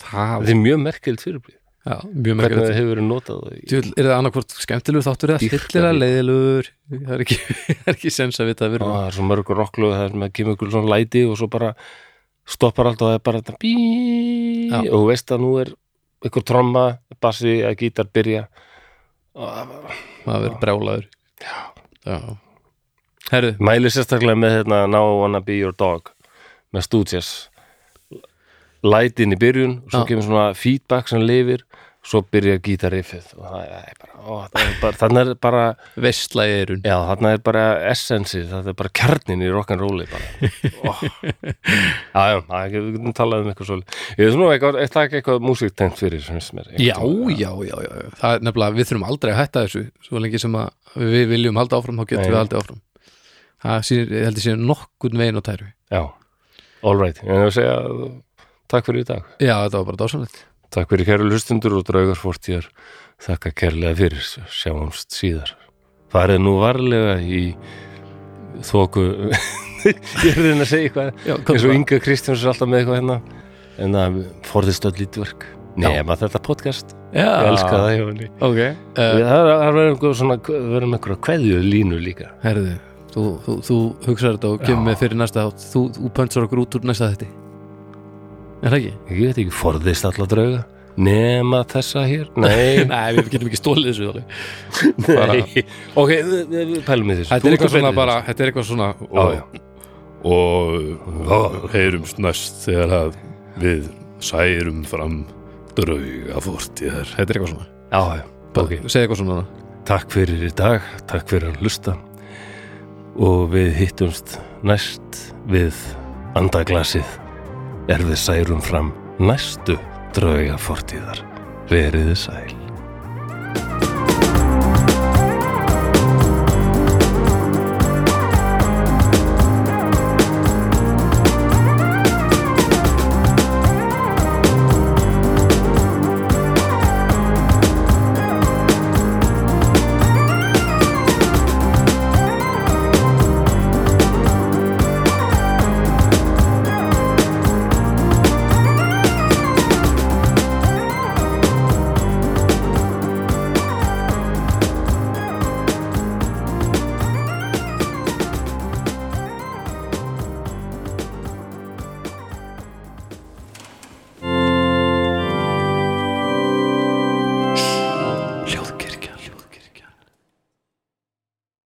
Það er mjög merkild fyrirbrið Já, mjög Hvernig merkilegt. það hefur verið notað. Djöfull, Er það annarkvort skemmtilegur þáttur eða því. leiðilegur? Það er ekki, (laughs) er ekki sens að vita að vera Það er svo mörgur rocklög það sem að kemur ykkur svona læti og svo bara stoppar allt og það er bara bí og þú veist að nú er ykkur tromma, bassi eða gítar byrja. Og Það verður brjálaður. Já, Já. Mæli sérstaklega með hérna Now I Wanna Be Your Dog með Stooges lætin í byrjun og svo kemur svona feedback sem lifir svo byrjar gítariffið og það er bara, ó, það er bara þannig er bara, veistlægi erun já, þannig er bara essensi, það er bara kjarnin í rock'n'rolli já, já, er við getum talað um eitthvað svo ég er svona eitthvað, er það ekki eitthvað músiktengt fyrir mér? Já, já, já, já, það er nefnilega, við þurfum aldrei að hætta þessu. Svo lengi sem að við viljum halda áfram þá getum Nei. við haldið áfram. Það sýnir, ég held ég sé nokkurn veginn á tæru já, all right, en ég vil segja takk fyrir í dag. Já, þetta var bara dásanlegt Takk fyrir kæru hlustundur og draugar fórtíðar. Þakka kærlega fyrir, sjáumst síðar. Farið nú varlega í þóku, (laughs) ég er reyna að segja eitthvað, Já, eins og Inga Kristjáns er alltaf með eitthvað hérna, en það forðist öll lítverk. Nema þetta podcast, Já, ég elska það hjá henni. Ok, Uh, það verður einhverja kveðju línu líka. herðu þú, þú, þú hugsaður þetta og kemur með fyrir næsta þátt þú, þú pöntsar okkur út úr næsta þetta Er það ekki? Ég veit ekki, forðist alla drauga. Nema þessa hér? Nei, (laughs) Nei, við getum ekki stólið þessu (laughs) bara-. Ok, við, við, við pælum í þessu. Þetta er eitthvað að svona bara Þetta er eitthvað svona og, og, og heyrumst næst þegar að við særum fram drauga fórtíðar Þetta er eitthvað svona Já, já, ok. Segð eitthvað svona Takk fyrir í dag, takk fyrir að hlusta og við hittumst næst við andaglasið er við særum fram næstu drauga fortíðar. Veriði sæl.